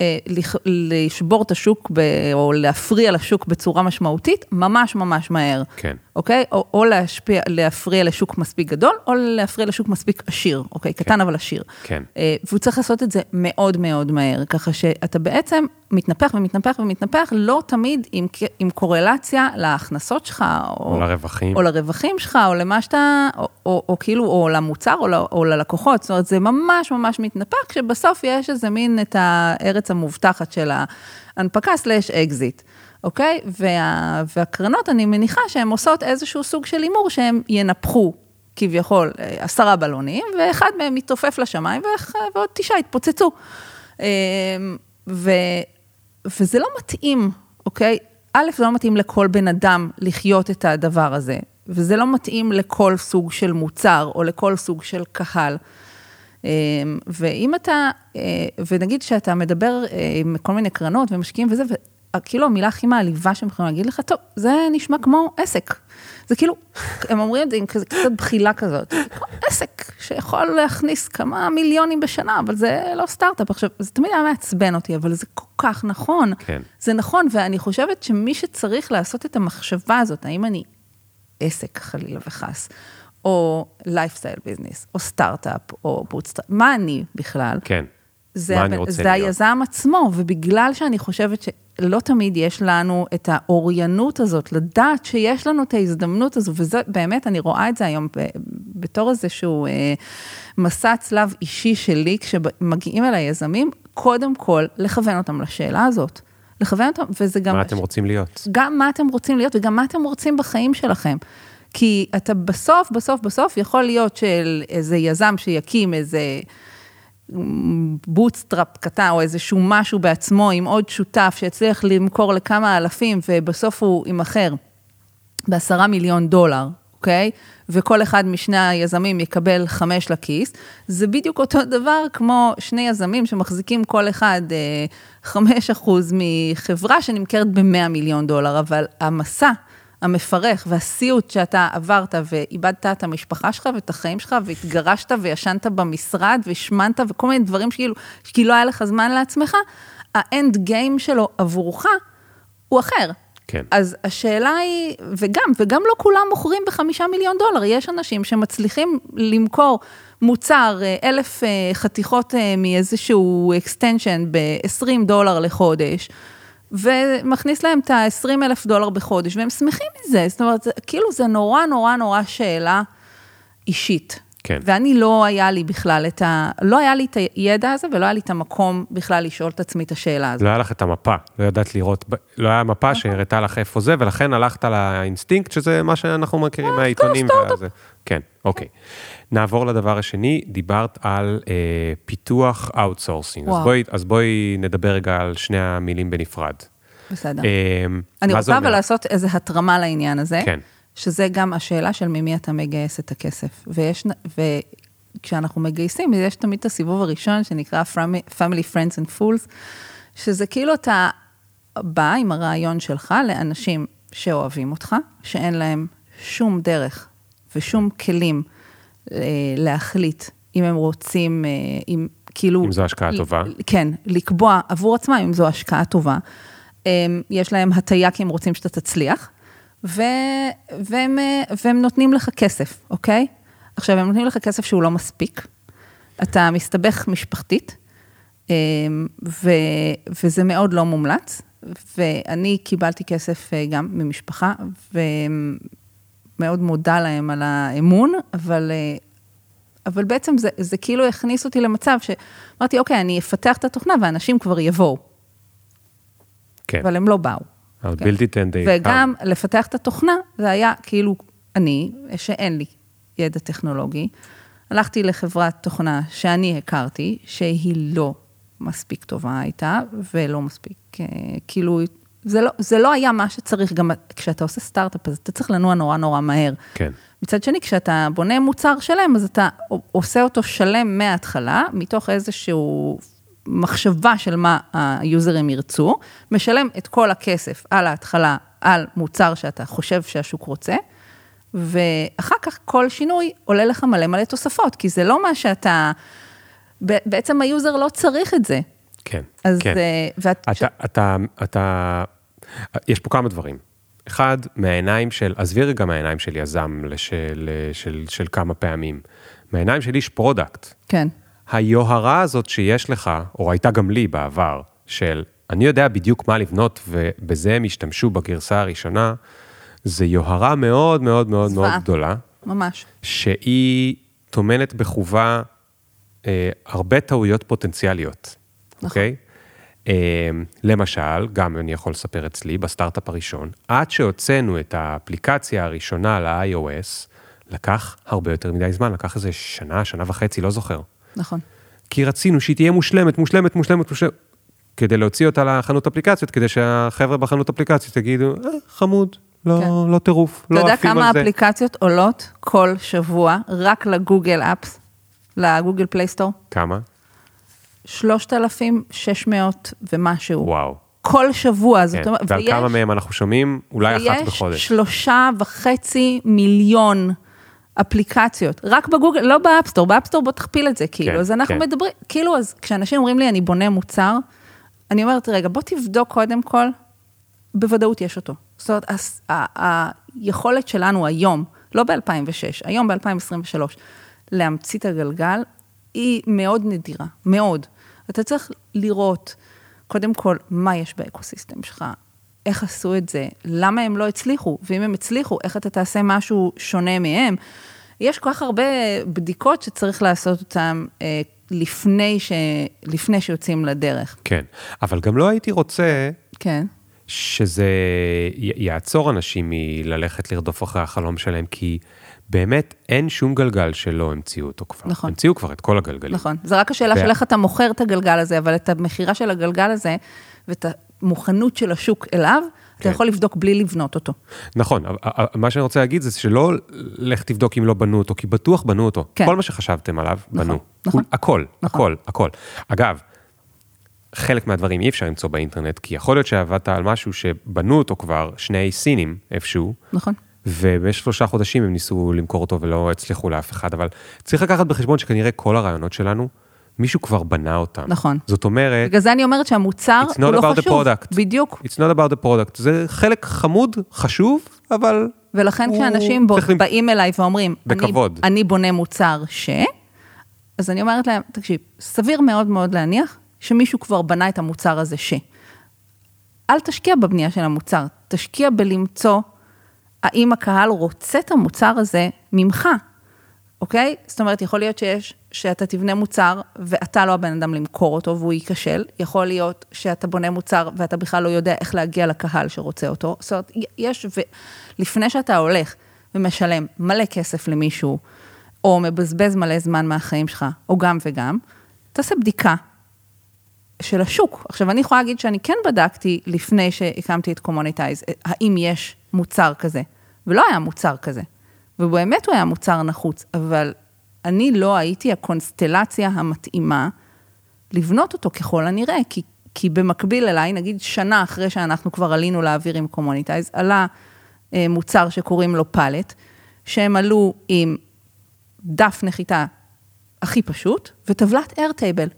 אה, לשבור את השוק ב, או להפריע לשוק בצורה משמעותית, ממש ממש מהר. כן. אוקיי? או, או להשפיע, להפריע לשוק מספיק גדול, או להפריע לשוק מספיק עשיר, אוקיי? כן. קטן אבל עשיר. כן. אה, והוא צריך לעשות את זה מאוד מאוד מהר, ככה שאתה בעצם מתנפח ומתנפח ומתנפח, לא תמיד עם, עם קורלציה להכנסות שלך, או, או לרווחים. או לרווחים שלך, או למה שאתה, או, או, או כאילו, או למוצר, או, או ללקוחות, זאת אומרת, זה ממש ממש מתנפח, כשבסוף יש איזה מין את הארץ המובטחת של ההנפקה slash אקזיט. אוקיי? וה, והקרנות, אני מניחה שהן עושות איזשהו סוג של הימור שהם ינפחו כביכול אה, עשרה בלונים, ואחד מהם מתעופף לשמיים ועוד תשעה יתפוצצו. אמ, ו, וזה לא מתאים, אוקיי? א', זה לא מתאים לכל בן אדם לחיות את הדבר הזה, וזה לא מתאים לכל סוג של מוצר או לכל סוג של קהל. אמ, ואם אתה, אה, ונגיד שאתה מדבר אה, עם כל מיני קרנות ומשקיעים וזה, כאילו המילה הכי מעליבה שהם יכולים להגיד לך, טוב, זה נשמע כמו עסק. זה כאילו, הם אומרים את זה עם כזה קצת בחילה כזאת, כמו עסק שיכול להכניס כמה מיליונים בשנה, אבל זה לא סטארט-אפ. עכשיו, זה תמיד היה מעצבן אותי, אבל זה כל כך נכון. כן. זה נכון, ואני חושבת שמי שצריך לעשות את המחשבה הזאת, האם אני עסק חלילה וחס, או lifestyle business, או סטארט-אפ, או bootstrap, מה אני בכלל? כן. זה, רוצה זה להיות. היזם עצמו, ובגלל שאני חושבת שלא תמיד יש לנו את האוריינות הזאת, לדעת שיש לנו את ההזדמנות הזו, וזה באמת, אני רואה את זה היום ב- בתור איזשהו אה, מסע צלב אישי שלי, כשמגיעים אל היזמים, קודם כל, לכוון אותם לשאלה הזאת. לכוון אותם, וזה גם... מה אתם רוצים להיות? גם מה אתם רוצים להיות וגם מה אתם רוצים בחיים שלכם. כי אתה בסוף, בסוף, בסוף, יכול להיות של איזה יזם שיקים איזה bootstrap קטן, או איזשהו משהו בעצמו עם עוד שותף שיצליח למכור לכמה אלפים, ובסוף הוא יימכר בעשרה מיליון דולר, אוקיי? וכל אחד משני היזמים יקבל חמש לכיס, זה בדיוק אותו דבר כמו שני יזמים שמחזיקים כל אחד אה, חמש אחוז מחברה שנמכרת ב-100 מיליון דולר, אבל המסע המפרך והסיוט שאתה עברת ואיבדת את המשפחה שלך ואת החיים שלך והתגרשת וישנת במשרד והשמנת וכל מיני דברים שכאילו, שכאילו היה לך זמן לעצמך, האנד גיים שלו עבורך הוא אחר. כן. אז השאלה היא, וגם, וגם לא כולם מוכרים בחמישה מיליון דולר, יש אנשים שמצליחים למכור מוצר, אה, אלף אה, חתיכות אה, מאיזשהו extension ב-20 דולר לחודש, ומכניס להם את ה-20 אלף דולר בחודש, והם שמחים מזה, זאת אומרת, זה, כאילו זה נורא נורא נורא שאלה אישית. כן. ואני לא היה לי בכלל את ה... לא היה לי את הידע הזה ולא היה לי את המקום בכלל לשאול את עצמי את השאלה הזאת. לא היה לך את המפה, לא ידעת לראות, לא היה מפה שהראתה לך איפה זה, ולכן הלכת לאינסטינקט, שזה מה שאנחנו מכירים מהעיתונים. והזה. כן, אוקיי. נעבור לדבר השני, דיברת על אה, פיתוח outsourcing. אז. בואי, אז בואי נדבר רגע על שני המילים בנפרד. בסדר. אה, אני רוצה אבל? לעשות איזו התרמה לעניין הזה, כן. שזה גם השאלה של ממי אתה מגייס את הכסף. ויש, וכשאנחנו מגייסים, יש תמיד את הסיבוב הראשון שנקרא Family Friends and Fools, שזה כאילו אתה בא עם הרעיון שלך לאנשים שאוהבים אותך, שאין להם שום דרך ושום כלים להחליט אם הם רוצים, אה, אם כאילו... אם זו השקעה טובה. כן, לקבוע עבור עצמם אם זו השקעה טובה. הם, יש להם הטיה כי הם רוצים שאתה תצליח, ו, והם, אה, והם נותנים לך כסף, אוקיי? עכשיו, הם נותנים לך כסף שהוא לא מספיק, אתה מסתבך משפחתית, ו, וזה מאוד לא מומלץ, ואני קיבלתי כסף אה, גם ממשפחה, ומאוד מודה להם על האמון, אבל אה, אבל בעצם זה, זה כאילו הכניס אותי למצב שאמרתי, אוקיי, אני אפתח את התוכנה ואנשים כבר יבואו, כן. אבל הם לא באו. אבל כן. and they וגם לפתח את התוכנה, זה היה כאילו אני, שאין לי ידע טכנולוגי, הלכתי לחברת תוכנה שאני הכרתי, שהיא לא מספיק טובה הייתה, ולא מספיק, אה, כאילו, זה לא, זה לא היה מה שצריך, גם כשאתה עושה סטארט-אפ, אז אתה צריך לנוע נורא נורא מהר. כן. מצד שני, כשאתה בונה מוצר שלם, אז אתה עושה אותו שלם מההתחלה, מתוך איזשהו מחשבה של מה היוזרים ירצו, משלם את כל הכסף על ההתחלה, על מוצר שאתה חושב שהשוק רוצה, ואחר כך כל שינוי עולה לך מלא מלא תוספות, כי זה לא מה שאתה, בעצם ה user לא צריך את זה. כן, אז, כן. אה, ואת, אתה, אתה, אתה, יש פה כמה דברים. אחד, מהעיניים של, עזבי רגע מהעיניים של יזם לשל, של, של כמה פעמים, מהעיניים של איש product. כן, היוהרה הזאת שיש לך, או הייתה גם לי בעבר, של אני יודע בדיוק מה לבנות ובזה הם השתמשו בגרסה הראשונה, זה יוהרה מאוד מאוד מאוד מאוד זוועה. גדולה, ממש. שהיא טומנת בחובה אה, הרבה טעויות פוטנציאליות, נכון. אוקיי? אה, למשל, גם אני יכול לספר אצלי, בסטארט-אפ הראשון, עד שהוצאנו את האפליקציה הראשונה ל-iOS, לקח הרבה יותר מדי זמן, לקח איזה שנה, שנה וחצי, לא זוכר. נכון. כי רצינו שהיא תהיה מושלמת, מושלמת, מושלמת, מושלמת, כדי להוציא אותה לחנות אפליקציות, כדי שהחבר'ה בחנות אפליקציות יגידו, אה, חמוד, לא, כן. לא טירוף, אתה לא יודע עפים כמה על זה. אפליקציות עולות כל שבוע רק ל Google Apps, ל Google Play Store? כמה? 3,600 ומשהו. וואו. כל שבוע, זאת כן. אומרת, ועל כמה מהם אנחנו שומעים? אולי אחת בחודש. ויש שלושה וחצי מיליון אפליקציות, רק בגוגל, לא באפסטור, באפסטור בוא תכפיל את זה, כאילו, כן, אז אנחנו כן. מדברים, כאילו, אז כשאנשים אומרים לי, אני בונה מוצר, אני אומרת, רגע, בוא תבדוק קודם כל, בוודאות יש אותו. זאת אומרת, היכולת שלנו היום, לא ב-2006, היום ב-2023, להמציא את הגלגל, היא מאוד נדירה, מאוד. אתה צריך לראות, קודם כל, מה יש באקוסיסטם שלך, איך עשו את זה, למה הם לא הצליחו, ואם הם הצליחו, איך אתה תעשה משהו שונה מהם. יש כל כך הרבה בדיקות שצריך לעשות אותן אה, לפני, ש... לפני שיוצאים לדרך. כן, אבל גם לא הייתי רוצה כן. שזה יעצור אנשים מללכת לרדוף אחרי החלום שלהם, כי באמת אין שום גלגל שלא המציאו אותו כבר. נכון. המציאו כבר את כל הגלגלים. נכון. זה רק השאלה ו- של איך אתה מוכר את הגלגל הזה, אבל את המכירה של הגלגל הזה, ואת המוכנות של השוק אליו, אתה כן. יכול לבדוק בלי לבנות אותו. נכון, אבל- אבל מה שאני רוצה להגיד זה שלא לך תבדוק אם לא בנו אותו, כי בטוח בנו אותו. כן. כל מה שחשבתם עליו, נכון, בנו. נכון. הכל, נכון. הכל, הכל. אגב, חלק מהדברים אי אפשר למצוא באינטרנט, כי יכול להיות שעבדת על משהו שבנו אותו כבר שני סינים איפשהו, נכון. ובמשך שלושה חודשים הם ניסו למכור אותו ולא הצליחו לאף אחד, אבל צריך לקחת בחשבון שכנראה כל הרעיונות שלנו, מישהו כבר בנה אותם. נכון. זאת אומרת, בגלל זה אני אומרת שהמוצר It's not הוא לא about the חשוב. product. בדיוק. it's not about the product, זה חלק חמוד, חשוב, אבל ולכן הוא כשאנשים בו- צריך למ- באים אליי ואומרים, אני, בכבוד. אני בונה מוצר ש... אז אני אומרת להם, תקשיב, סביר מאוד מאוד להניח שמישהו כבר בנה את המוצר הזה ש... אל תשקיע בבנייה של המוצר, תשקיע בלמצוא האם הקהל רוצה את המוצר הזה ממך, אוקיי? זאת אומרת, יכול להיות שיש, שאתה תבנה מוצר ואתה לא הבן אדם למכור אותו והוא ייכשל, יכול להיות שאתה בונה מוצר ואתה בכלל לא יודע איך להגיע לקהל שרוצה אותו. זאת אומרת, יש, ולפני שאתה הולך ומשלם מלא כסף למישהו, או מבזבז מלא זמן מהחיים שלך, או גם וגם, תעשה בדיקה של השוק. עכשיו, אני יכולה להגיד שאני כן בדקתי לפני שהקמתי את קומוניטייז, האם יש מוצר כזה, ולא היה מוצר כזה. ובאמת הוא היה מוצר נחוץ, אבל אני לא הייתי הקונסטלציה המתאימה לבנות אותו ככל הנראה, כי, כי במקביל אליי, נגיד שנה אחרי שאנחנו כבר עלינו לאוויר עם קומוניטייז, עלה אה, מוצר שקוראים לו Pallet, שהם עלו עם דף נחיתה הכי פשוט, וטבלת Airtable.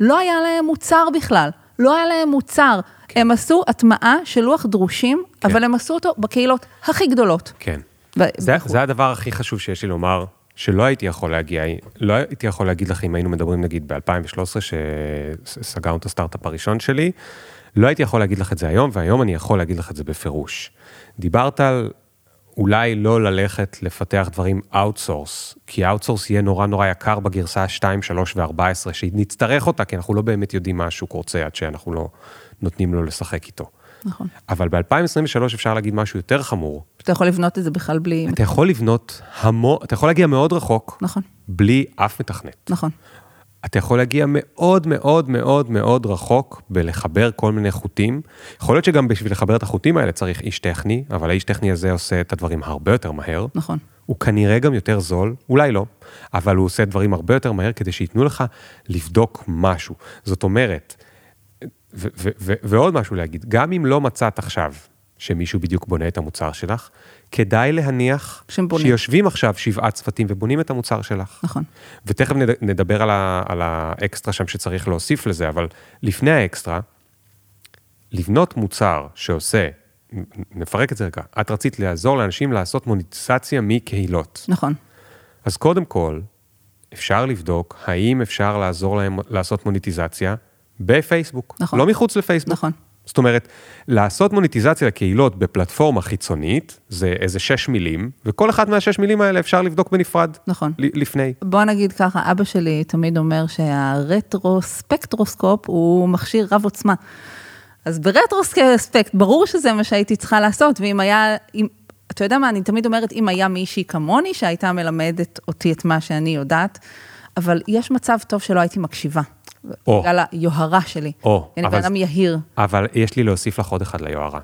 לא היה להם מוצר בכלל, לא היה להם מוצר. כן. הם עשו הטמעה של לוח דרושים, כן. אבל הם עשו אותו בקהילות הכי גדולות. כן. ב- זה, בחו"ל. זה הדבר הכי חשוב שיש לי לומר, שלא הייתי יכול להגיע, לא הייתי יכול להגיד לך אם היינו מדברים נגיד ב-2013, שסגרנו את הסטארט-אפ הראשון שלי, לא הייתי יכול להגיד לך את זה היום, והיום אני יכול להגיד לך את זה בפירוש. דיברת על אולי לא ללכת לפתח דברים outsource, כי outsource יהיה נורא נורא יקר בגרסה 2, 3 ו-14, שנצטרך אותה, כי אנחנו לא באמת יודעים מה השוק רוצה עד שאנחנו לא נותנים לו לשחק איתו. נכון. אבל ב-2023 אפשר להגיד משהו יותר חמור, אתה יכול לבנות את זה בכלל בלי... אתה יכול לבנות המון, אתה יכול להגיע מאוד רחוק, נכון, בלי אף מתכנת. נכון. אתה יכול להגיע מאוד מאוד מאוד מאוד רחוק בלחבר כל מיני חוטים. יכול להיות שגם בשביל לחבר את החוטים האלה צריך איש טכני, אבל האיש טכני הזה עושה את הדברים הרבה יותר מהר. נכון. הוא כנראה גם יותר זול, אולי לא, אבל הוא עושה דברים הרבה יותר מהר כדי שייתנו לך לבדוק משהו. זאת אומרת, ו- ו- ו- ועוד משהו להגיד, גם אם לא מצאת עכשיו שמישהו בדיוק בונה את המוצר שלך, כדאי להניח. שיושבים עכשיו שבעה צוותים ובונים את המוצר שלך. נכון. ותכף נד- נדבר על, ה- על האקסטרה שם שצריך להוסיף לזה, אבל לפני האקסטרה, לבנות מוצר שעושה, נפרק את זה רגע, את רצית לעזור לאנשים לעשות מוניטיזציה מקהילות. נכון. אז קודם כל, אפשר לבדוק האם אפשר לעזור להם לעשות מוניטיזציה בפייסבוק. נכון. לא מחוץ לפייסבוק. נכון. זאת אומרת, לעשות מוניטיזציה לקהילות בפלטפורמה חיצונית, זה איזה שש מילים, וכל אחד מהשש מילים האלה אפשר לבדוק בנפרד. נכון. לפני. בוא נגיד ככה, אבא שלי תמיד אומר שהרטרוספקטרוסקופ הוא מכשיר רב עוצמה. אז ברטרוספקט, ברור שזה מה שהייתי צריכה לעשות, ואם היה, אם, אתה יודע מה, אני תמיד אומרת, אם היה מישהי כמוני שהייתה מלמדת אותי את מה שאני יודעת, אבל יש מצב טוב שלא הייתי מקשיבה. או. בגלל היוהרה שלי. או, אני בן אדם יהיר. אבל יש לי להוסיף לך עוד אחד ליוהרה.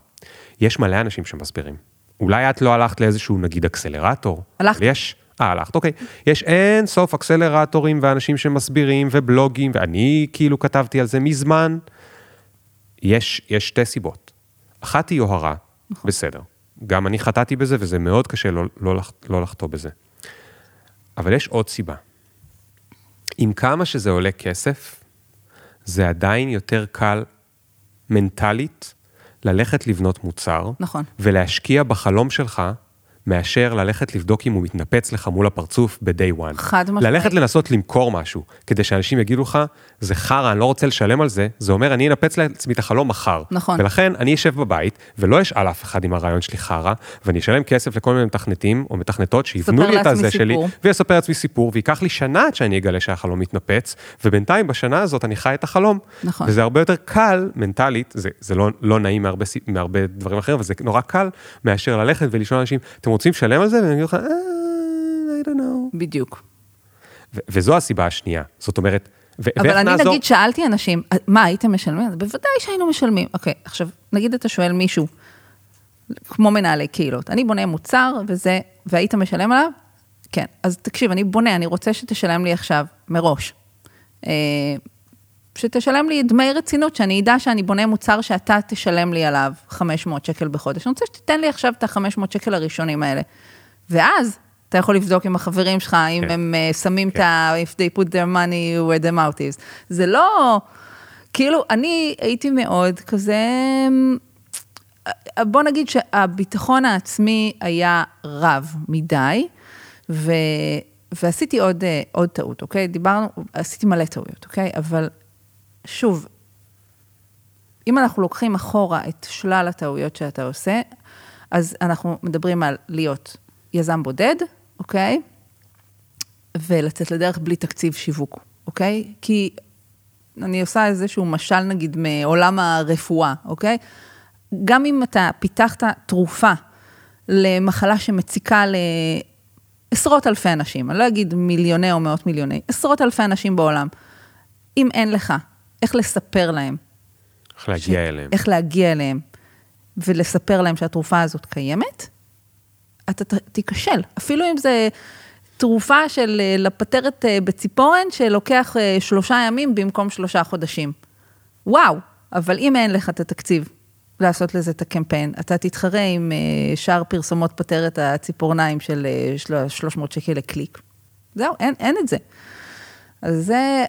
יש מלא אנשים שמסבירים. אולי את לא הלכת לאיזשהו נגיד אקסלרטור. הלכתי. אבל יש, אה, הלכת, אוקיי. יש אין סוף אקסלרטורים ואנשים שמסבירים ובלוגים, ואני כאילו כתבתי על זה מזמן. יש, יש שתי סיבות. אחת היא יוהרה, נכון. בסדר. גם אני חטאתי בזה וזה מאוד קשה לא, לא, לא לחטוא בזה. אבל יש עוד סיבה. עם כמה שזה עולה כסף, זה עדיין יותר קל מנטלית ללכת לבנות מוצר, נכון. ולהשקיע בחלום שלך מאשר ללכת לבדוק אם הוא מתנפץ לך מול הפרצוף ב-day one. חד משמעית. ללכת לנסות למכור משהו, כדי שאנשים יגידו לך, זה חרא, אני לא רוצה לשלם על זה, זה אומר, אני אנפץ לעצמי את החלום מחר. נכון. ולכן אני אשב בבית, ולא אשאל אף אחד אם הרעיון שלי חרא, ואני אשלם כסף לכל מיני מתכנתים או מתכנתות שיבנו לי את הזה שלי. ויספר לעצמי סיפור, וייקח לי שנה עד שאני אגלה שהחלום מתנפץ, ובינתיים בשנה הזאת אני חי את החלום. נכון. וזה הרבה יותר קל מנטלית, זה, זה לא, לא נעים מהרבה, מהרבה דברים אחרים, אבל זה נורא קל מאשר ללכת ולשאול אנשים, אתם רוצים לשלם על זה? והם יגידו לך, אה, I don't know. בדיוק. ו- וזו הסיבה השנייה. זאת אומרת, ו- אבל ואיך אני נעזור? נגיד שאלתי אנשים, מה, הייתם משלמים? בוודאי שהיינו משלמים. אוקיי, עכשיו, נגיד אתה שואל מישהו, כמו מנהלי קהילות, אני בונה מוצר וזה, והיית משלם עליו? כן. אז תקשיב, אני בונה, אני רוצה שתשלם לי עכשיו, מראש. שתשלם לי דמי רצינות, שאני אדע שאני בונה מוצר שאתה תשלם לי עליו 500 שקל בחודש. אני רוצה שתיתן לי עכשיו את ה-500 שקל הראשונים האלה. ואז אתה יכול לבדוק עם החברים שלך, אם כן. הם אה, שמים כן. את ה... If they put their money where their mouth is. זה לא... כאילו, אני הייתי מאוד כזה... אה, בוא נגיד שהביטחון העצמי היה רב מדי, ו... ועשיתי עוד, אה, עוד טעות, אוקיי? דיברנו, עשיתי מלא טעויות, אוקיי? אבל שוב, אם אנחנו לוקחים אחורה את שלל הטעויות שאתה עושה, אז אנחנו מדברים על להיות יזם בודד, אוקיי? ולצאת לדרך בלי תקציב שיווק, אוקיי? כי אני עושה איזשהו משל, נגיד, מעולם הרפואה, אוקיי? גם אם אתה פיתחת תרופה למחלה שמציקה לעשרות אלפי אנשים, אני לא אגיד מיליוני או מאות מיליוני, עשרות אלפי אנשים בעולם, אם אין לך איך לספר להם, איך להגיע אליהם. איך להגיע אליהם ולספר להם שהתרופה הזאת קיימת, אתה ת- תיכשל. אפילו אם זה תרופה של אה, לפטרת אה, בציפורן, שלוקח אה, שלושה ימים במקום שלושה חודשים. וואו, אבל אם אין לך את התקציב לעשות לזה את הקמפיין, אתה תתחרה עם שאר פרסומות פטרת הציפורניים של של- 300 שקל לקליק. זהו, אין, אין את זה. אז זה,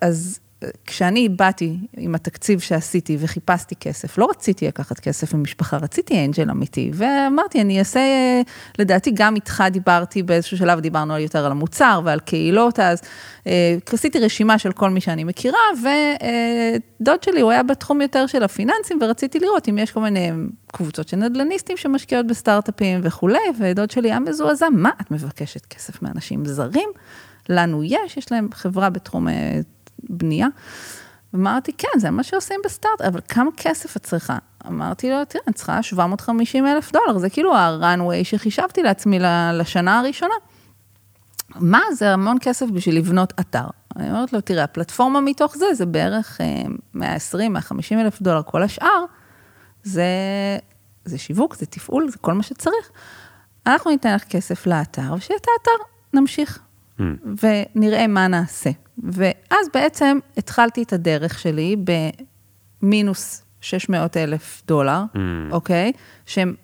אז כשאני באתי עם התקציב שעשיתי וחיפשתי כסף, לא רציתי לקחת כסף ממשפחה, רציתי אנג'ל אמיתי, ואמרתי, אני אעשה, לדעתי גם איתך דיברתי באיזשהו שלב, דיברנו יותר על המוצר ועל קהילות, אז אה, עשיתי רשימה של כל מי שאני מכירה, ודוד שלי, הוא היה בתחום יותר של הפיננסים, ורציתי לראות אם יש כל מיני קבוצות של נדל"ניסטים שמשקיעות בסטארט-אפים וכולי, ודוד שלי היה מזועזע, מה את מבקשת כסף מאנשים זרים? לנו יש, יש להם חברה בתחום אה, בנייה. אמרתי, כן, זה מה שעושים בסטארט, אבל כמה כסף את צריכה? אמרתי לו, תראה, אני צריכה 750 אלף דולר, זה כאילו ה-runway שחישבתי לעצמי לשנה הראשונה. מה, זה המון כסף בשביל לבנות אתר. אני אומרת לו, תראה, הפלטפורמה מתוך זה, זה בערך אה, 120, 150 אלף דולר, כל השאר, זה, זה שיווק, זה תפעול, זה כל מה שצריך. אנחנו ניתן לך כסף לאתר, ושיהיה את האתר, נמשיך. ונראה מה נעשה. ואז בעצם התחלתי את הדרך שלי במינוס 600 אלף דולר, אוקיי? שהם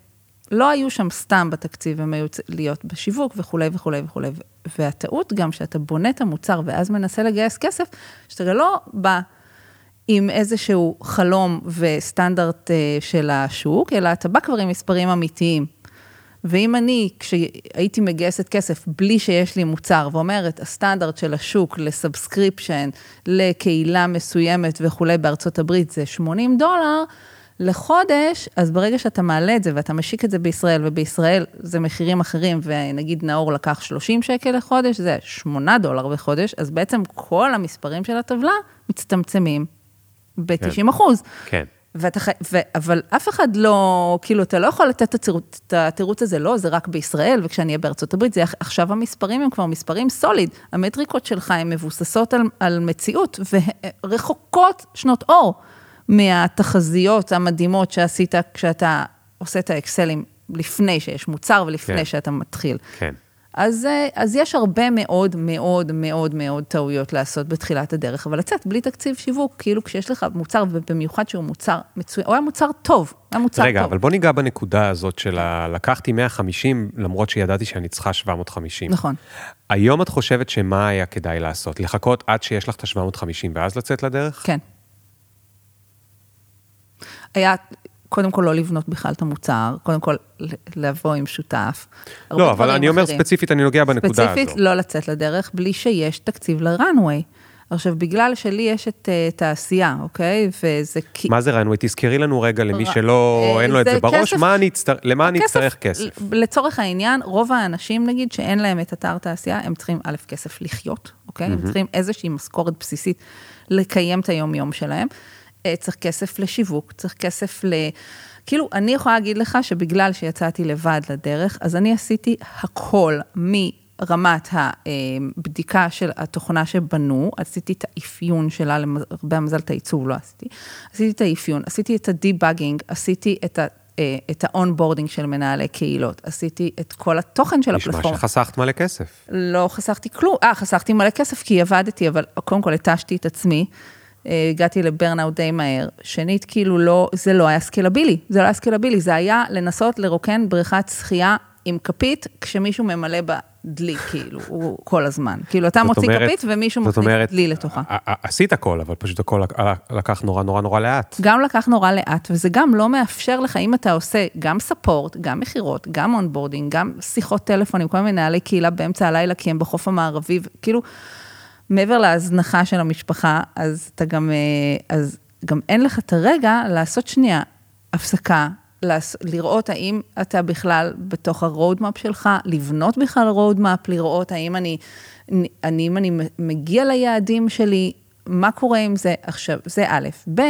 לא היו שם סתם בתקציב, הם היו להיות בשיווק וכולי וכולי וכולי. והטעות גם שאתה בונה את המוצר ואז מנסה לגייס כסף, שאתה לא בא עם איזשהו חלום וסטנדרט אה, של השוק, אלא אתה בא כבר עם מספרים אמיתיים. ואם אני, כשהייתי מגייסת כסף בלי שיש לי מוצר, ואומרת, הסטנדרט של השוק ל subscription, לקהילה מסוימת וכולי בארצות הברית זה 80 דולר, לחודש, אז ברגע שאתה מעלה את זה ואתה משיק את זה בישראל, ובישראל זה מחירים אחרים, ונגיד נאור לקח 30 שקל לחודש, זה 8 דולר בחודש, אז בעצם כל המספרים של הטבלה מצטמצמים ב-90 אחוז. כן. ואתה חי... ו... אבל אף אחד לא, כאילו, אתה לא יכול לתת את התירוץ, הזה, לא, זה רק בישראל, וכשאני אהיה בארצות הברית, זה... עכשיו המספרים הם כבר מספרים סוליד. המטריקות שלך הן מבוססות על, על מציאות, ורחוקות שנות אור מהתחזיות המדהימות שעשית כשאתה עושה את האקסלים לפני שיש מוצר ולפני כן. שאתה מתחיל. כן. אז, אה, אז יש הרבה מאוד מאוד מאוד מאוד טעויות לעשות בתחילת הדרך, אבל לצאת בלי תקציב שיווק, כאילו כשיש לך מוצר, ובמיוחד שהוא מוצר מצוין, הוא היה מוצר טוב, היה מוצר רגע, טוב. אבל בוא ניגע בנקודה הזאת של ה... לקחתי 150, למרות שידעתי שאני צריכה 750. נכון. היום את חושבת שמה היה כדאי לעשות? לחכות עד שיש לך את ה-750 ואז לצאת לדרך? כן. היה, קודם כל לא לבנות בכלל את המוצר, קודם כל לבוא עם שותף. לא, אבל אני אומר אחרים. ספציפית, אני נוגע בנקודה ספציפית, הזו. לא לצאת לדרך בלי שיש תקציב לראנוויי. עכשיו, בגלל שלי יש את uh, תעשייה, אוקיי? וזה כי... מה זה רנווי? תזכרי לנו רגע למי שלא, אה, אין לו את זה בראש, כסף- מה אני אצטר- למה אני אצטרך כסף? לצורך העניין, רוב האנשים, נגיד, שאין להם את אתר תעשייה, הם צריכים א', כסף לחיות, אוקיי? הם צריכים איזושהי משכורת בסיסית לקיים את היום-יום שלהם. אה, צריך כסף לשיווק, צריך כסף ל... כאילו, אני יכולה להגיד לך שבגלל שיצאתי לבד לדרך, אז אני עשיתי הכל מרמת הבדיקה של התוכנה שבנו, עשיתי את האפיון שלה, למרבה המזל את העיצוב לא עשיתי, עשיתי את האפיון, עשיתי את הדיבאגינג, עשיתי את ה... אה, את ה onboarding של מנהלי קהילות, עשיתי את כל התוכן של נשמע הפלטפורמה. שחסכת מלא כסף. לא חסכתי כלום, אה, חסכתי מלא כסף כי עבדתי, אבל קודם כל התשתי את עצמי, אה, הגעתי ל burnout די מהר. שנית, כאילו לא, זה לא היה סקלבילי, זה לא היה סקלבילי, זה היה לנסות לרוקן בריכת שחייה עם כפית, כשמישהו ממלא בה דלי, כאילו, הוא כל הזמן. כאילו, אתה מוציא אומרת- כפית ומישהו מכניס דלי לתוכה. עשית הכל, אבל פשוט הכל לק- לקח נורא נורא נורא לאט. גם לקח נורא לאט, וזה גם לא מאפשר לך, אם אתה עושה גם support, גם מכירות, גם onboarding, גם שיחות טלפון עם כל מנהלי קהילה באמצע הלילה, כי הם בחוף המערבי, כאילו, מעבר להזנחה של המשפחה, אז אתה גם, אה, אז גם אין לך את הרגע לעשות שנייה הפסקה, לראות האם אתה בכלל בתוך ה roadmap שלך, לבנות בכלל roadmap, לראות האם אני, אני, אם אני מגיע ליעדים שלי, מה קורה עם זה? עכשיו, זה א', ב',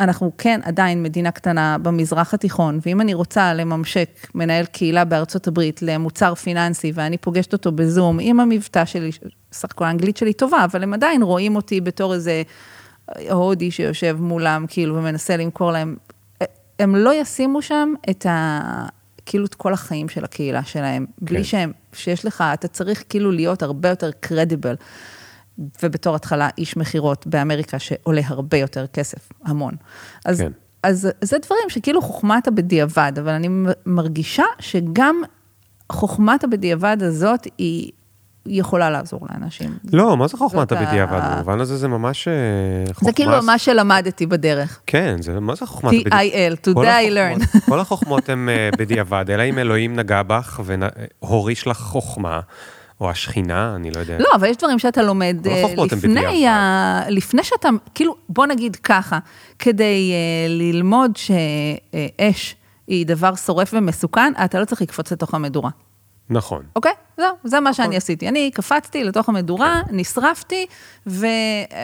אנחנו כן עדיין מדינה קטנה במזרח התיכון, ואם אני רוצה לממשק מנהל קהילה בארצות הברית למוצר פיננסי, ואני פוגשת אותו בזום עם המבטא שלי, סך הכל האנגלית שלי טובה, אבל הם עדיין רואים אותי בתור איזה הודי שיושב מולם, כאילו, ומנסה למכור להם, הם לא ישימו שם את ה... כאילו את כל החיים של הקהילה שלהם, בלי כן. שהם, שיש לך, אתה צריך כאילו להיות הרבה יותר קרדיבל. ובתור התחלה איש מכירות באמריקה שעולה הרבה יותר כסף, המון. אז, כן. אז זה דברים שכאילו חוכמת הבדיעבד, אבל אני מרגישה שגם חוכמת הבדיעבד הזאת היא יכולה לעזור לאנשים. לא, מה זה חוכמת ה- הבדיעבד? במובן הזה זה ממש אה, חוכמה... זה כאילו מה שלמדתי בדרך. כן, זה מה זה חוכמת הבדיעבד? TIL, today I learn. כל החוכמות הן אה, בדיעבד, אלא אם אלוהים נגע בך והוריש לך חוכמה, או השכינה, אני לא יודע. לא, אבל יש דברים שאתה לומד אה, לפני. ה... לפני שאתה, כאילו, בוא נגיד ככה, כדי uh, ללמוד שאש היא דבר שורף ומסוכן, אתה לא צריך לקפוץ לתוך המדורה, נכון. אוקיי? זהו, זה מה נכון. שאני עשיתי. אני קפצתי לתוך המדורה, כן. נשרפתי, ו...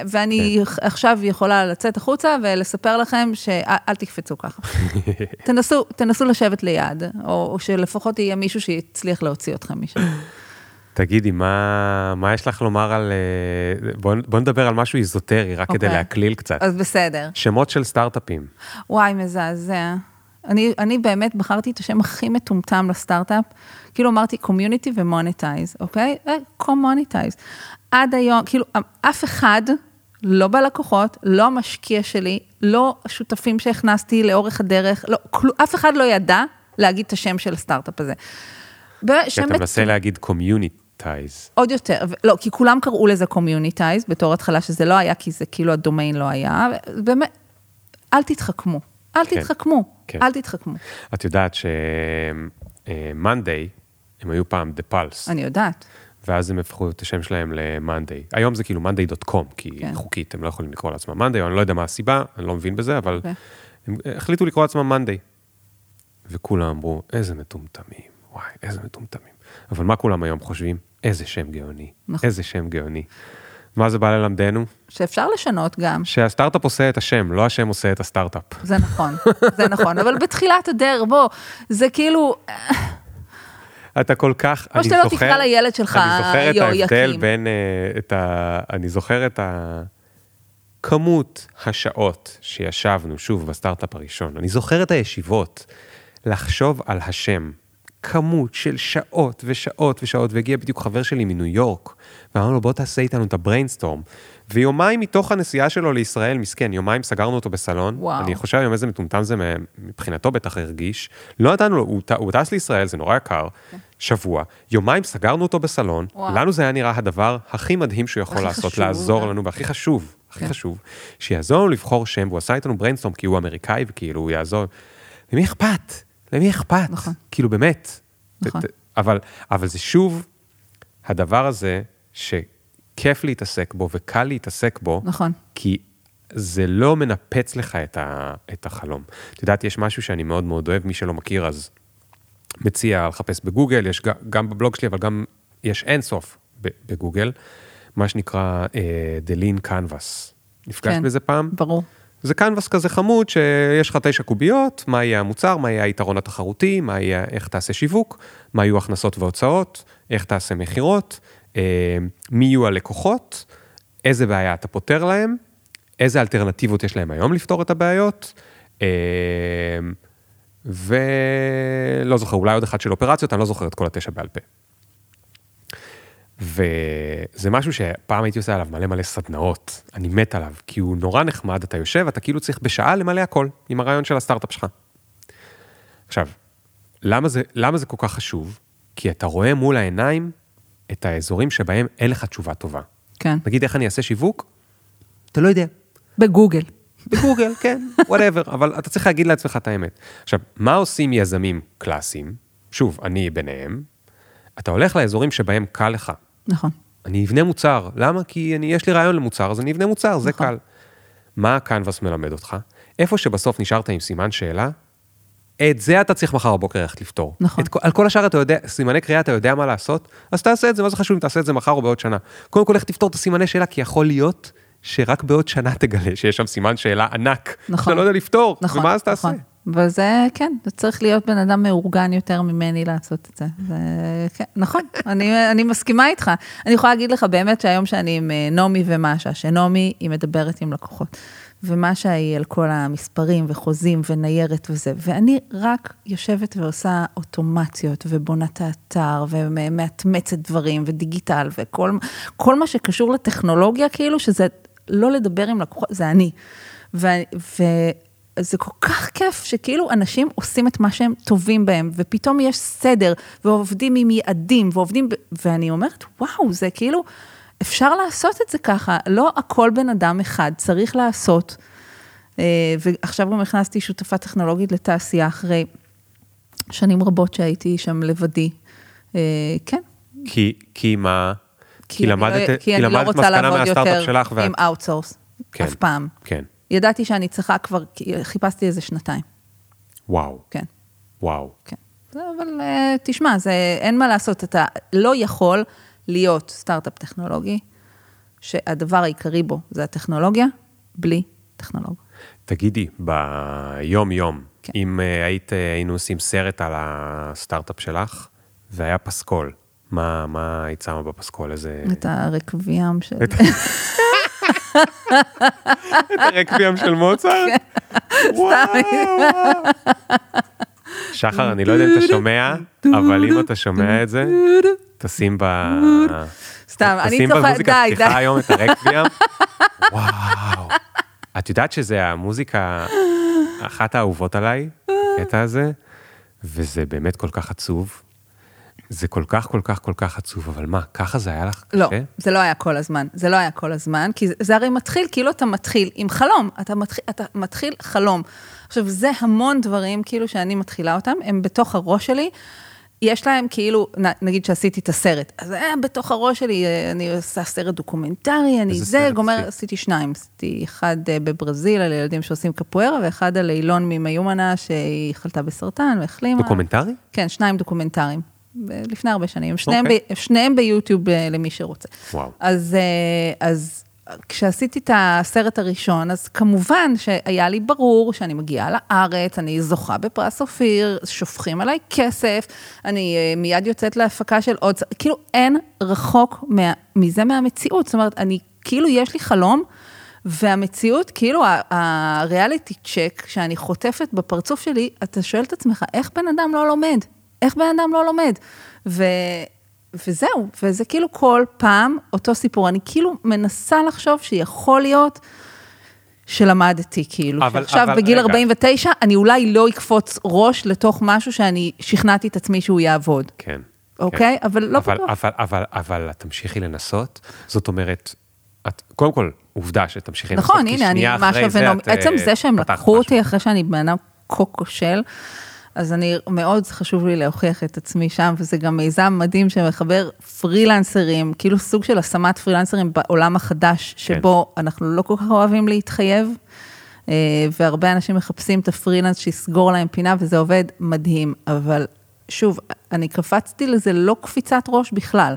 ואני עכשיו יכולה לצאת החוצה ולספר לכם שאל תקפצו ככה. תנסו, תנסו לשבת ליד, או שלפחות יהיה מישהו שיצליח להוציא אתכם משם. תגידי, מה, מה יש לך לומר על... אה, בוא, בוא נדבר על משהו איזוטרי, רק כדי אוקיי. להקליל קצת. אז בסדר. שמות של סטארט-אפים. וואי, מזעזע. אני, אני באמת בחרתי את השם הכי מטומטם לסטארט-אפ. כאילו אמרתי community ו monetize, אוקיי? קומוניטייז. עד היום, כאילו, אף אחד, לא בלקוחות, לא המשקיע שלי, לא השותפים שהכנסתי לאורך הדרך, לא, כל, אף אחד לא ידע להגיד את השם של הסטארט-אפ הזה. כי אתה מנסה להגיד קומיוניטייז. עוד יותר, לא, כי כולם קראו לזה קומיוניטייז בתור התחלה, שזה לא היה, כי זה כאילו הדומיין לא היה. באמת, אל תתחכמו, אל כן, תתחכמו, כן. אל תתחכמו. את יודעת ש-Monday, הם היו פעם The Pulse, אני יודעת. ואז הם הפכו את השם שלהם ל-Monday. היום זה כאילו monday.com, כי כן. חוקית הם לא יכולים לקרוא לעצמם Monday, או אני לא יודע מה הסיבה, אני לא מבין בזה, אבל אוקיי. הם החליטו לקרוא לעצמם Monday. וכולם אמרו, איזה מטומטמים, וואי, איזה מטומטמים. אבל מה כולם היום חושבים? איזה שם גאוני, נכון. איזה שם גאוני. מה זה בא ללמדנו? שאפשר לשנות גם, שהסטארט-אפ עושה את השם, לא השם עושה את הסטארט-אפ. זה נכון, זה נכון, אבל בתחילת הדרך, בוא, זה כאילו, אתה כל כך, או שאתה לא תקרא לילד שלך אני זוכר את ההבדל. בין, אה, את ה, אני זוכר את הכמות השעות שישבנו, שוב, בסטארט-אפ הראשון, אני זוכר את הישיבות, לחשוב על השם, כמות של שעות ושעות ושעות, והגיע בדיוק חבר שלי מניו יורק, ואמרנו לו, בוא תעשה איתנו את ה brainstorm. ויומיים מתוך הנסיעה שלו לישראל, מסכן, יומיים סגרנו אותו בסלון. וואו. אני חושב היום איזה מטומטם זה מבחינתו בטח הרגיש. לא נתנו לו, הוא, הוא טס לישראל, זה נורא יקר, שבוע. יומיים סגרנו אותו בסלון, וואו. לנו זה היה נראה הדבר הכי מדהים שהוא יכול לעשות, חשוב, לעזור אה? לנו, והכי חשוב, הכי כן. חשוב, שיעזור לנו לבחור שם, והוא עשה איתנו brainstorm כי הוא אמריקאי, וכאילו הוא יעזור. למי אכפת? למי אכפת? נכון. כאילו, באמת. נכון. אבל, אבל זה שוב הדבר הזה שכיף להתעסק בו וקל להתעסק בו, נכון. כי זה לא מנפץ לך את, ה, את החלום. את יודעת, יש משהו שאני מאוד מאוד אוהב, מי שלא מכיר, אז מציע לחפש בגוגל, יש ג- גם בבלוג שלי, אבל גם יש אינסוף בגוגל, מה שנקרא uh, The Lean Canvas. נפגשת כן. בזה פעם? ברור. זה קנבס כזה חמוד שיש לך תשע קוביות, מה יהיה המוצר, מה יהיה היתרון התחרותי, מה יהיה, איך תעשה שיווק, מה יהיו הכנסות והוצאות, איך תעשה מכירות, אה, מי יהיו הלקוחות, איזה בעיה אתה פותר להם, איזה אלטרנטיבות יש להם היום לפתור את הבעיות, אה, ולא זוכר, אולי עוד אחד של אופרציות, אני לא זוכר את כל התשע בעל פה. וזה משהו שפעם הייתי עושה עליו מלא מלא סדנאות, אני מת עליו, כי הוא נורא נחמד, אתה יושב, אתה כאילו צריך בשעה למלא הכל, עם הרעיון של הסטארט-אפ שלך. עכשיו, למה זה, למה זה כל כך חשוב? כי אתה רואה מול העיניים את האזורים שבהם אין לך תשובה טובה. כן. נגיד איך אני אעשה שיווק? אתה לא יודע. בגוגל. בגוגל, כן, whatever, אבל אתה צריך להגיד לעצמך את האמת. עכשיו, מה עושים יזמים קלאסיים? שוב, אני ביניהם. אתה הולך לאזורים שבהם קל לך. נכון. אני אבנה מוצר. למה? כי אני, יש לי רעיון למוצר, אז אני אבנה מוצר, זה נכון. קל. מה הקנבס מלמד אותך? איפה שבסוף נשארת עם סימן שאלה, את זה אתה צריך מחר בבוקר ללכת לפתור. נכון. את, על כל השאר אתה יודע, סימני קריאה אתה יודע מה לעשות, אז תעשה את זה, מה זה חשוב אם תעשה את זה מחר או בעוד שנה. קודם כל לך תפתור את הסימני שאלה, כי יכול להיות שרק בעוד שנה תגלה שיש שם סימן שאלה ענק, נכון. שאתה לא יודע לפתור, נכון. ומה אז תעשה? וזה, כן, זה צריך להיות בן אדם מאורגן יותר ממני לעשות את זה. זה כן, נכון, אני, אני מסכימה איתך. אני יכולה להגיד לך באמת שהיום שאני עם אה, נעמי ומשה, שנעמי היא מדברת עם לקוחות, ומשה היא על כל המספרים וחוזים וניירת וזה, ואני רק יושבת ועושה אוטומציות ובונה את האתר ומאתמצת דברים ודיגיטל וכל כל מה שקשור לטכנולוגיה, כאילו שזה לא לדבר עם לקוחות, זה אני. ו... ו זה כל כך כיף שכאילו אנשים עושים את מה שהם טובים בהם, ופתאום יש סדר, ועובדים עם יעדים, ועובדים, ב... ואני אומרת, וואו, זה כאילו, אפשר לעשות את זה ככה, לא הכל בן אדם אחד צריך לעשות. אה, ועכשיו גם הכנסתי שותפה טכנולוגית לתעשייה אחרי שנים רבות שהייתי שם לבדי. אה, כן. כי, כי מה? כי אני למדת, לא, כי אני לא למדת רוצה מסקנה לעבוד מהסטארט-אפ יותר שלך, ואת- עם outsource, כן. אף פעם. כן. ידעתי שאני צריכה כבר, חיפשתי איזה שנתיים, וואו, כן. וואו. כן. זה, אבל אה, תשמע, זה, אין מה לעשות, אתה לא יכול להיות סטארט-אפ טכנולוגי, שהדבר העיקרי בו זה הטכנולוגיה, בלי טכנולוג. תגידי, ביום-יום, כן. אם אה, היית, אה, היינו עושים סרט על הסטארט-אפ שלך, והיה פסקול, מה, מה היית שמה בפסקול? איזה... את הרקביאם של... את הרקביאם של מוצרט? וואו, וואו. שחר, אני לא יודע אם אתה שומע, אבל אם אתה שומע את זה, תשים ב... סתם, אני תשים צוחקת, במוזיקת די, פתיחה די. היום את הרקביאם. וואו. את יודעת שזה המוזיקה, אחת האהובות עליי, הקטע הזה, וזה באמת כל כך עצוב. זה כל כך, כל כך, כל כך עצוב, אבל מה, ככה זה היה לך לא, קשה? זה לא היה כל הזמן, זה לא היה כל הזמן, כי זה, זה הרי מתחיל, כאילו אתה מתחיל עם חלום, אתה מתחיל, אתה מתחיל חלום. עכשיו, זה המון דברים, כאילו, שאני מתחילה אותם, הם בתוך הראש שלי, יש להם כאילו, נגיד שעשיתי את הסרט, אז היה בתוך הראש שלי, אני עושה סרט דוקומנטרי, אני זה, סרט גומר, עשית? עשיתי שניים, עשיתי אחד אה, בברזיל על ילדים שעושים קפוארה, ואחד על אילון ממיומנה שהיא חלתה בסרטן והחלימה. דוקומנטרי? כן, שניים דוקומנטריים, לפני הרבה שנים, שניהם, אוקיי. ב, שניהם ביוטיוב אה, למי שרוצה. וואו. אז, אה, אז כשעשיתי את הסרט הראשון, אז כמובן שהיה לי ברור שאני מגיעה לארץ, אני זוכה בפרס אופיר, שופכים עליי כסף, אני אה, מיד יוצאת להפקה של עוד, כאילו אין רחוק מה, מזה מהמציאות, זאת אומרת, אני, כאילו יש לי חלום, והמציאות, כאילו הריאליטי צ'ק שאני חוטפת בפרצוף שלי, אתה שואל את עצמך, איך בן אדם לא לומד? איך בן אדם לא לומד? ו... וזהו, וזה כאילו כל פעם אותו סיפור. אני כאילו מנסה לחשוב שיכול להיות שלמדתי, כאילו, אבל- שעכשיו אבל- בגיל רגע. 49, אני אולי לא אקפוץ ראש לתוך משהו שאני שכנעתי את עצמי שהוא יעבוד. כן. אוקיי? אבל לא אבל, בטוח. אבל, אבל, אבל את תמשיכי לנסות, זאת אומרת, את, קודם כל, עובדה שתמשיכי לנסות, נכון, הנה, אני, שנייה משה אחרי זה ונעמי, את, עצם אה, זה שהם לקחו משהו. אותי אחרי שאני בן אדם כה כושל. אז אני, מאוד חשוב לי להוכיח את עצמי שם, וזה גם מיזם מדהים שמחבר פרילנסרים, כאילו סוג של השמת פרילנסרים בעולם החדש, שבו כן. אנחנו לא כל כך אוהבים להתחייב, אה, והרבה אנשים מחפשים את הפרילנס שיסגור להם פינה, וזה עובד מדהים, אבל שוב, אני קפצתי לזה לא קפיצת ראש בכלל.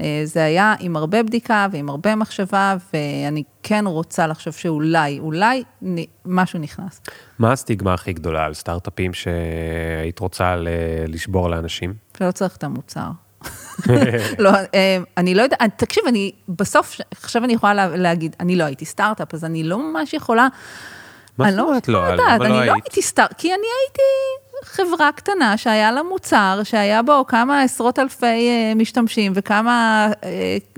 אה, זה היה עם הרבה בדיקה ועם הרבה מחשבה, ואני כן רוצה לחשוב שאולי, אולי משהו נכנס. מה הסטיגמה הכי גדולה על סטארט-אפים שהיית רוצה לשבור לאנשים? שלא צריך את המוצר. לא, אה, אני לא יודעת, תקשיב, אני בסוף, עכשיו אני יכולה להגיד, אני לא הייתי סטארט-אפ, אז אני לא ממש יכולה... מה זאת אומרת לא? אני לא יודעת, אני לא הייתי סטארט, כי אני הייתי חברה קטנה שהיה לה מוצר, שהיה בו כמה עשרות אלפי אה, משתמשים וכמה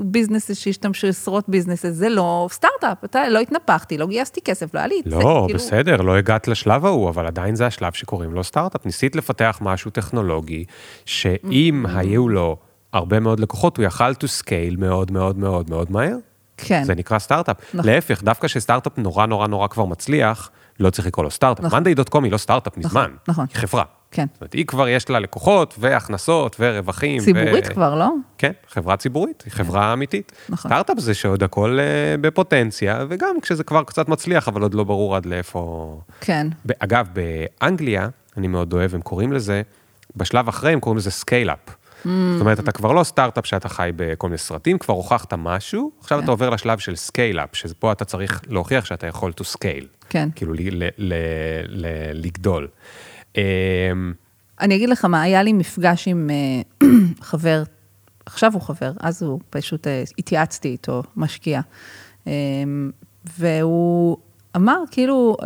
businesses אה, שהשתמשו, עשרות businesses, זה לא סטארט-אפ, אתה לא התנפחתי, לא גייסתי כסף, לא היה לי. לא, כאילו... בסדר, לא הגעת לשלב ההוא, אבל עדיין זה השלב שקוראים לו סטארט-אפ. ניסית לפתח משהו טכנולוגי, שאם mm-hmm. היו לו הרבה מאוד לקוחות, הוא יכל to scale מאוד מאוד מאוד מאוד מהר. כן. זה נקרא סטארט-אפ. נכון. להפך, דווקא כשסטארט-אפ נורא נורא נורא כבר מצליח, לא צריך לקרוא לו סטארט-אפ. נכון. monday.com היא לא סטארט-אפ נכון, מזמן, נכון. היא חברה. כן. זאת אומרת, היא כבר יש לה לקוחות והכנסות ורווחים. ציבורית ו... כבר, לא? כן, חברה ציבורית, היא חברה כן. אמיתית. נכון. סטארט-אפ זה שעוד הכל uh, בפוטנציה, וגם כשזה כבר קצת מצליח, אבל עוד לא ברור עד לאיפה... כן. אגב, באנגליה, אני מאוד אוהב, הם קוראים לזה, בשלב אחרי הם קוראים לזה scale-up. Mm. זאת אומרת, אתה כבר לא סטארט-אפ שאתה חי בכל מיני סרטים, כבר הוכחת משהו, עכשיו כן. אתה עובר לשלב של scale-up, שפה אתה צריך להוכיח שאתה יכול to scale. כן. כאילו, ל- ל- ל- לגדול. אמ, אני אגיד לך מה, היה לי מפגש עם אה, חבר, עכשיו הוא חבר, אז הוא פשוט, אה, התייעצתי איתו, משקיע. אמ, והוא אמר, כאילו,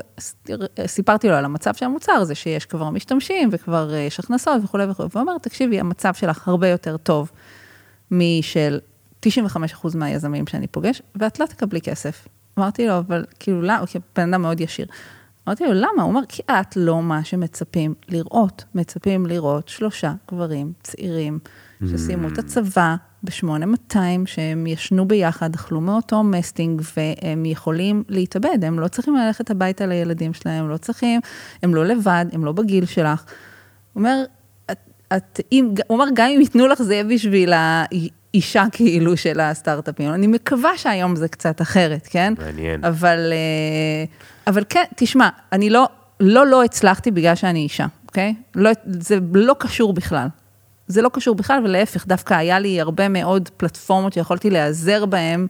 סיפרתי לו על המצב של המוצר, זה שיש כבר משתמשים וכבר אה, יש הכנסות וכולי וכולי, והוא אמר, תקשיבי, המצב שלך הרבה יותר טוב משל 95% מהיזמים שאני פוגש, ואת לא תקבלי כסף. אמרתי לו, אבל כאילו, למה? כי בן אדם מאוד ישיר. אמרתי לו, למה? הוא אמר, כי את לא מה שמצפים לראות. מצפים לראות שלושה גברים צעירים שסיימו את הצבא ב-8200, שהם ישנו ביחד, אכלו מאותו מסטינג, והם יכולים להתאבד, הם לא צריכים ללכת הביתה לילדים שלהם, לא צריכים, הם לא לבד, הם לא בגיל שלך. הוא אומר, את, את, אם, הוא אמר, גם אם ייתנו לך, זה בשביל האישה כאילו של הסטארט-אפים. אני מקווה שהיום זה קצת אחרת, כן? מעניין. אבל, אה, אבל כן, תשמע, אני לא, לא, לא הצלחתי בגלל שאני אישה, אוקיי? לא, זה לא קשור בכלל. זה לא קשור בכלל, ולהפך, דווקא היה לי הרבה מאוד פלטפורמות שיכולתי להיעזר בהן,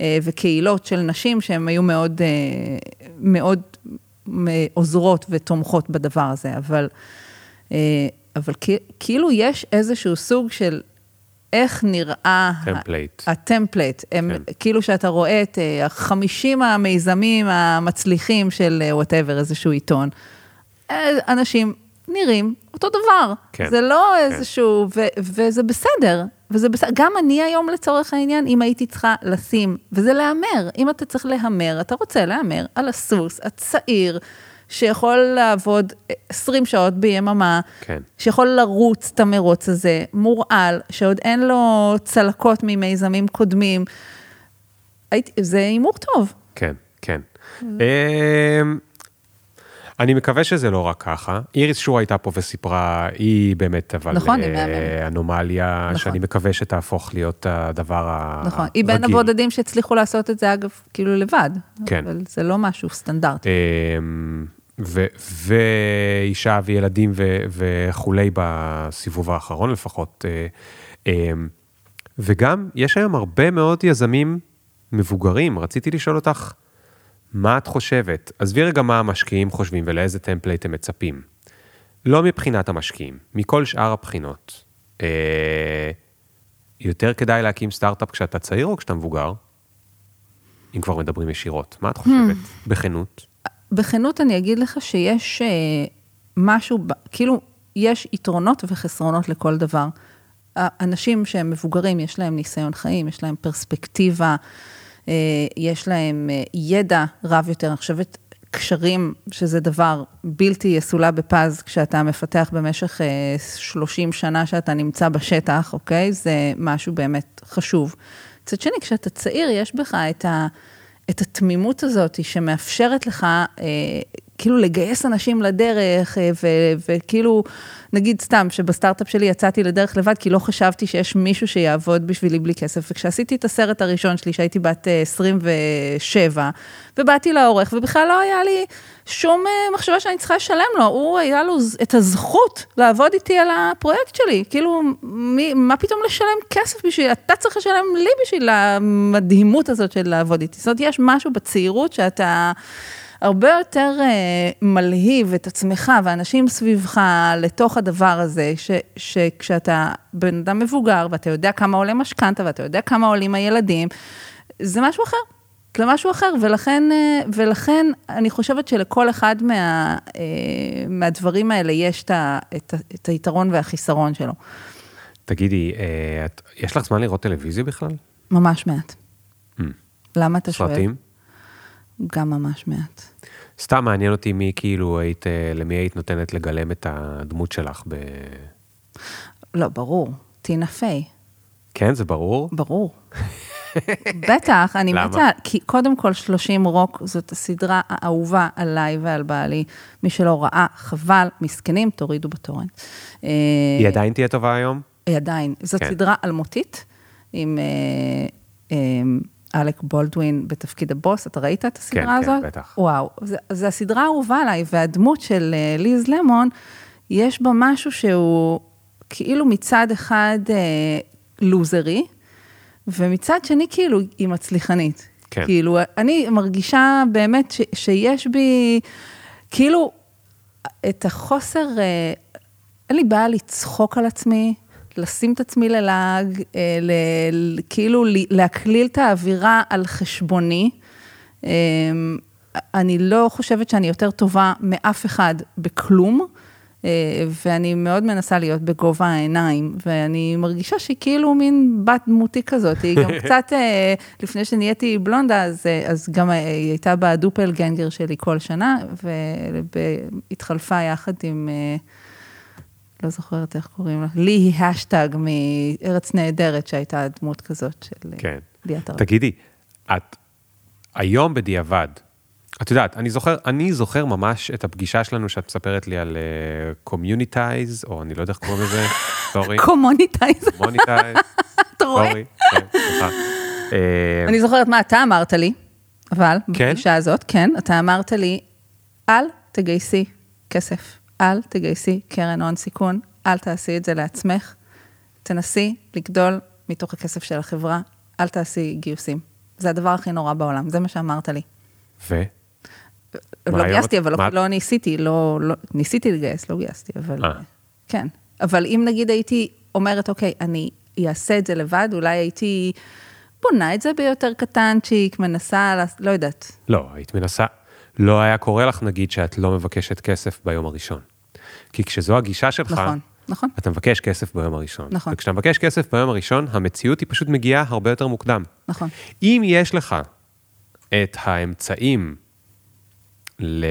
אה, וקהילות של נשים שהן היו מאוד, אה, מאוד עוזרות ותומכות בדבר הזה, אבל, אה, אבל כאילו יש איזשהו סוג של איך נראה... template. ה template. הם, כן. כאילו שאתה רואה את החמישים המיזמים המצליחים של whatever, איזשהו עיתון. אנשים נראים אותו דבר. כן. זה לא כן. איזשהו, ו, וזה בסדר, וזה בסדר. גם אני היום לצורך העניין, אם הייתי צריכה לשים, וזה להמר, אם אתה צריך להמר, אתה רוצה להמר על הסוס הצעיר. שיכול לעבוד 20 שעות ביממה, כן. שיכול לרוץ את המרוץ הזה, מורעל, שעוד אין לו צלקות ממיזמים קודמים. זה הימור טוב. כן, כן. אני מקווה שזה לא רק ככה. איריס שור הייתה פה וסיפרה, היא באמת, אבל... נכון, היא מהממת. אנומליה, נכון. שאני מקווה שתהפוך להיות הדבר הרגיל. נכון, היא בין הבודדים שהצליחו לעשות את זה, אגב, כאילו לבד. כן. אבל זה לא משהו סטנדרטי. אמ, ואישה וילדים וכולי בסיבוב האחרון לפחות. אה, אמ, וגם, יש היום הרבה מאוד יזמים מבוגרים. רציתי לשאול אותך, מה את חושבת? עזבי רגע מה המשקיעים חושבים ולאיזה template הם מצפים. לא מבחינת המשקיעים, מכל שאר הבחינות. אה, יותר כדאי להקים סטארט-אפ כשאתה צעיר או כשאתה מבוגר? אם כבר מדברים ישירות. מה את חושבת? Hmm. בכנות? בכנות אני אגיד לך שיש אה, משהו, כאילו, יש יתרונות וחסרונות לכל דבר. אנשים שהם מבוגרים, יש להם ניסיון חיים, יש להם פרספקטיבה. אה, יש להם אה, ידע רב יותר. אני חושבת, קשרים, שזה דבר בלתי יסולא בפז כשאתה מפתח במשך 30 אה, שנה שאתה נמצא בשטח, אוקיי? זה משהו באמת חשוב. מצד שני, כשאתה צעיר, יש בך את, ה, את התמימות הזאת שמאפשרת לך, כאילו לגייס אנשים לדרך, אה, וכאילו, נגיד סתם, שבסטארט-אפ שלי יצאתי לדרך לבד, כי לא חשבתי שיש מישהו שיעבוד בשבילי בלי כסף. וכשעשיתי את הסרט הראשון שלי, שהייתי בת אה, 27, ובאתי לעורך, ובכלל לא היה לי שום אה, מחשבה שאני צריכה לשלם לו, הוא, היה לו את הזכות לעבוד איתי על הפרויקט שלי. כאילו, מי, מה פתאום לשלם כסף בשביל, אתה צריך לשלם לי בשביל המדהימות הזאת של לעבוד איתי. זאת אומרת, יש משהו בצעירות שאתה... הרבה יותר אה, מלהיב את עצמך ואנשים סביבך לתוך הדבר הזה, ש, שכשאתה בן אדם מבוגר ואתה יודע כמה עולה משכנתה ואתה יודע כמה עולים הילדים, זה משהו אחר. זה משהו אחר, ולכן, אה, ולכן אני חושבת שלכל אחד מה, אה, מהדברים האלה יש את, את, את היתרון והחיסרון שלו. תגידי, את- יש לך זמן לראות טלוויזיה בכלל? ממש מעט. למה אתה שואל? סרטים? גם ממש מעט. סתם מעניין אותי מי כאילו היית, אה, למי היית נותנת לגלם את הדמות שלך ב... לא, ברור. טינה פיי. כן, זה ברור? ברור. בטח, אני? מתה, כי קודם כל 30 רוק זאת הסדרה האהובה עליי ועל בעלי. מי שלא ראה, חבל, מסכנים, תורידו בתורן. אה, היא עדיין תהיה טובה היום? היא עדיין. זאת כן. סדרה אלמותית, עם אה, אה, אלק בולדווין בתפקיד הבוס, אתה ראית את הסדרה כן, הזאת? כן, בטח. וואו, זה הסדרה האהובה עליי, והדמות של אה, ליז למון, יש בה משהו שהוא כאילו מצד אחד אה, לוזרי, ומצד שני כאילו היא מצליחנית. כן. כאילו, אני מרגישה באמת ש, שיש בי, כאילו, את החוסר, אה, אין לי בעיה לצחוק על עצמי, לשים את עצמי ללעג, אה, ל, כאילו להקליל את האווירה על חשבוני. אה, אני לא חושבת שאני יותר טובה מאף אחד בכלום, אה, ואני מאוד מנסה להיות בגובה העיניים, ואני מרגישה שהיא כאילו מין בת דמותי כזאת, היא גם קצת, אה, לפני שנהייתי בלונדה, אז, אז גם היא הייתה בדופל גנגר שלי כל שנה, והתחלפה יחד עם, לא זוכרת איך קוראים לה, לי היא השטג מארץ נהדרת, שהייתה דמות כזאת של אה, כן. ליאת הרב. תגידי, את היום בדיעבד, את יודעת, אני זוכר, אני זוכר ממש את הפגישה שלנו שאת מספרת לי על communities, או אני לא יודע איך קוראים לזה, sorry, communities, מוניטייז, אתה רואה? כן. אה, אני זוכרת מה אתה אמרת לי, אבל, כן? בפגישה הזאת, כן, אתה אמרת לי, אל תגייסי כסף, אל תגייסי קרן הון סיכון, אל תעשי את זה לעצמך, תנסי לגדול מתוך הכסף של החברה, אל תעשי גיוסים. זה הדבר הכי נורא בעולם, זה מה שאמרת לי. ו? לא גייסתי, אבל מה לא, ניסיתי, לא, לא, ניסיתי לגייס, לא גייסתי, אבל אה. כן. אבל אם נגיד הייתי אומרת, אוקיי, אני אעשה את זה לבד, אולי הייתי בונה את זה ביותר קטנצ'יק, מנסה, לא יודעת. לא, היית מנסה, לא היה קורה לך נגיד שאת לא מבקשת כסף ביום הראשון. כי כשזו הגישה שלך, נכון, נכון. אתה מבקש כסף ביום הראשון. נכון. וכשאתה מבקש כסף ביום הראשון, המציאות היא פשוט מגיעה הרבה יותר מוקדם. נכון. אם יש לך את האמצעים, ל...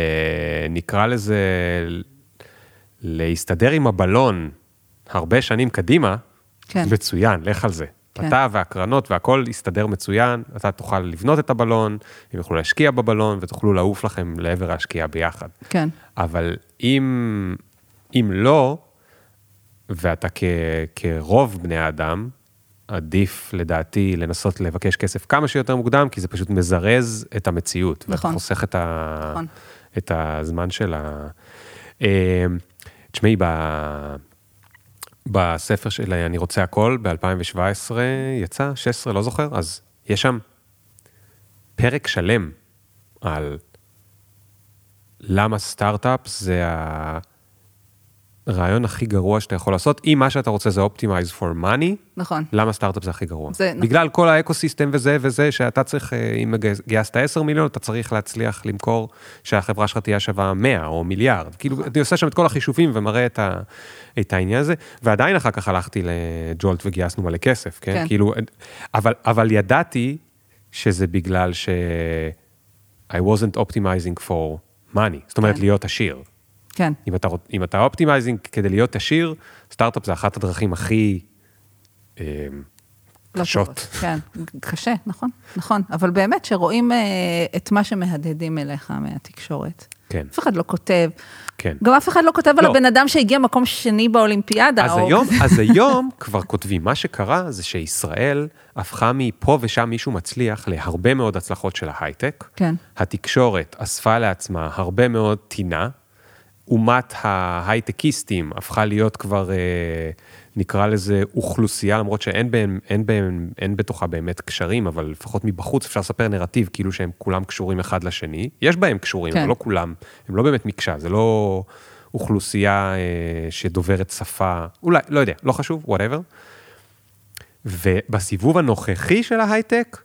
נקרא לזה, להסתדר עם הבלון הרבה שנים קדימה, כן. מצוין, לך על זה. כן. אתה והקרנות והכל יסתדר מצוין, אתה תוכל לבנות את הבלון, הם יוכלו להשקיע בבלון ותוכלו לעוף לכם לעבר ההשקיעה ביחד. כן, אבל אם, אם לא, ואתה כ, כרוב בני האדם, עדיף לדעתי לנסות לבקש כסף כמה שיותר מוקדם, כי זה פשוט מזרז את המציאות. נכון. ואתה חוסך את, ה, נכון. את הזמן של ה... אה, תשמעי, ב... בספר של אני רוצה הכל, ב-2017 יצא, 16, לא זוכר, אז יש שם פרק שלם על למה סטארט-אפ זה הרעיון הכי גרוע שאתה יכול לעשות, אם מה שאתה רוצה זה Optimize for money, נכון. למה סטארט-אפ זה הכי גרוע? זה נכון. בגלל כל האקו-סיסטם וזה וזה, שאתה צריך, אה, אם גייסת 10 מיליון, אתה צריך להצליח למכור, שהחברה שלך תהיה שווה 100 או מיליארד. כאילו, נכון. אני עושה שם את כל החישובים ומראה את, ה, את העניין הזה, ועדיין אחר כך הלכתי לג'ולט וגייסנו מלא כסף, כן? כן. כאילו, אבל, אבל ידעתי שזה בגלל ש... I wasn't optimizing for money, זאת אומרת כן. להיות עשיר. כן, אם אתה, אם אתה optimizing כדי להיות עשיר, סטארט-אפ זה אחת הדרכים הכי אה, לא קשות. טובות. כן, קשה, נכון, נכון. אבל באמת שרואים אה, את מה שמהדהדים אליך מהתקשורת. כן. אף אחד לא כותב. כן. גם אף אחד לא כותב על לא. הבן אדם שהגיע מקום שני באולימפיאדה. אז או היום. אז היום כבר כותבים, מה שקרה זה שישראל הפכה מפה ושם מישהו מצליח להרבה מאוד הצלחות של ההייטק. כן. התקשורת אספה לעצמה הרבה מאוד טינה. אומת ההייטקיסטים הפכה להיות כבר, אה, נקרא לזה אוכלוסייה, למרות שאין בהם, אין בהם, אין בתוכה באמת קשרים, אבל לפחות מבחוץ אפשר לספר נרטיב כאילו שהם כולם קשורים אחד לשני. יש בהם קשורים, כן. אבל לא כולם, הם לא באמת מקשה, זה לא אוכלוסייה אה, שדוברת שפה, אולי, לא יודע, לא חשוב, whatever. ובסיבוב הנוכחי של ההייטק,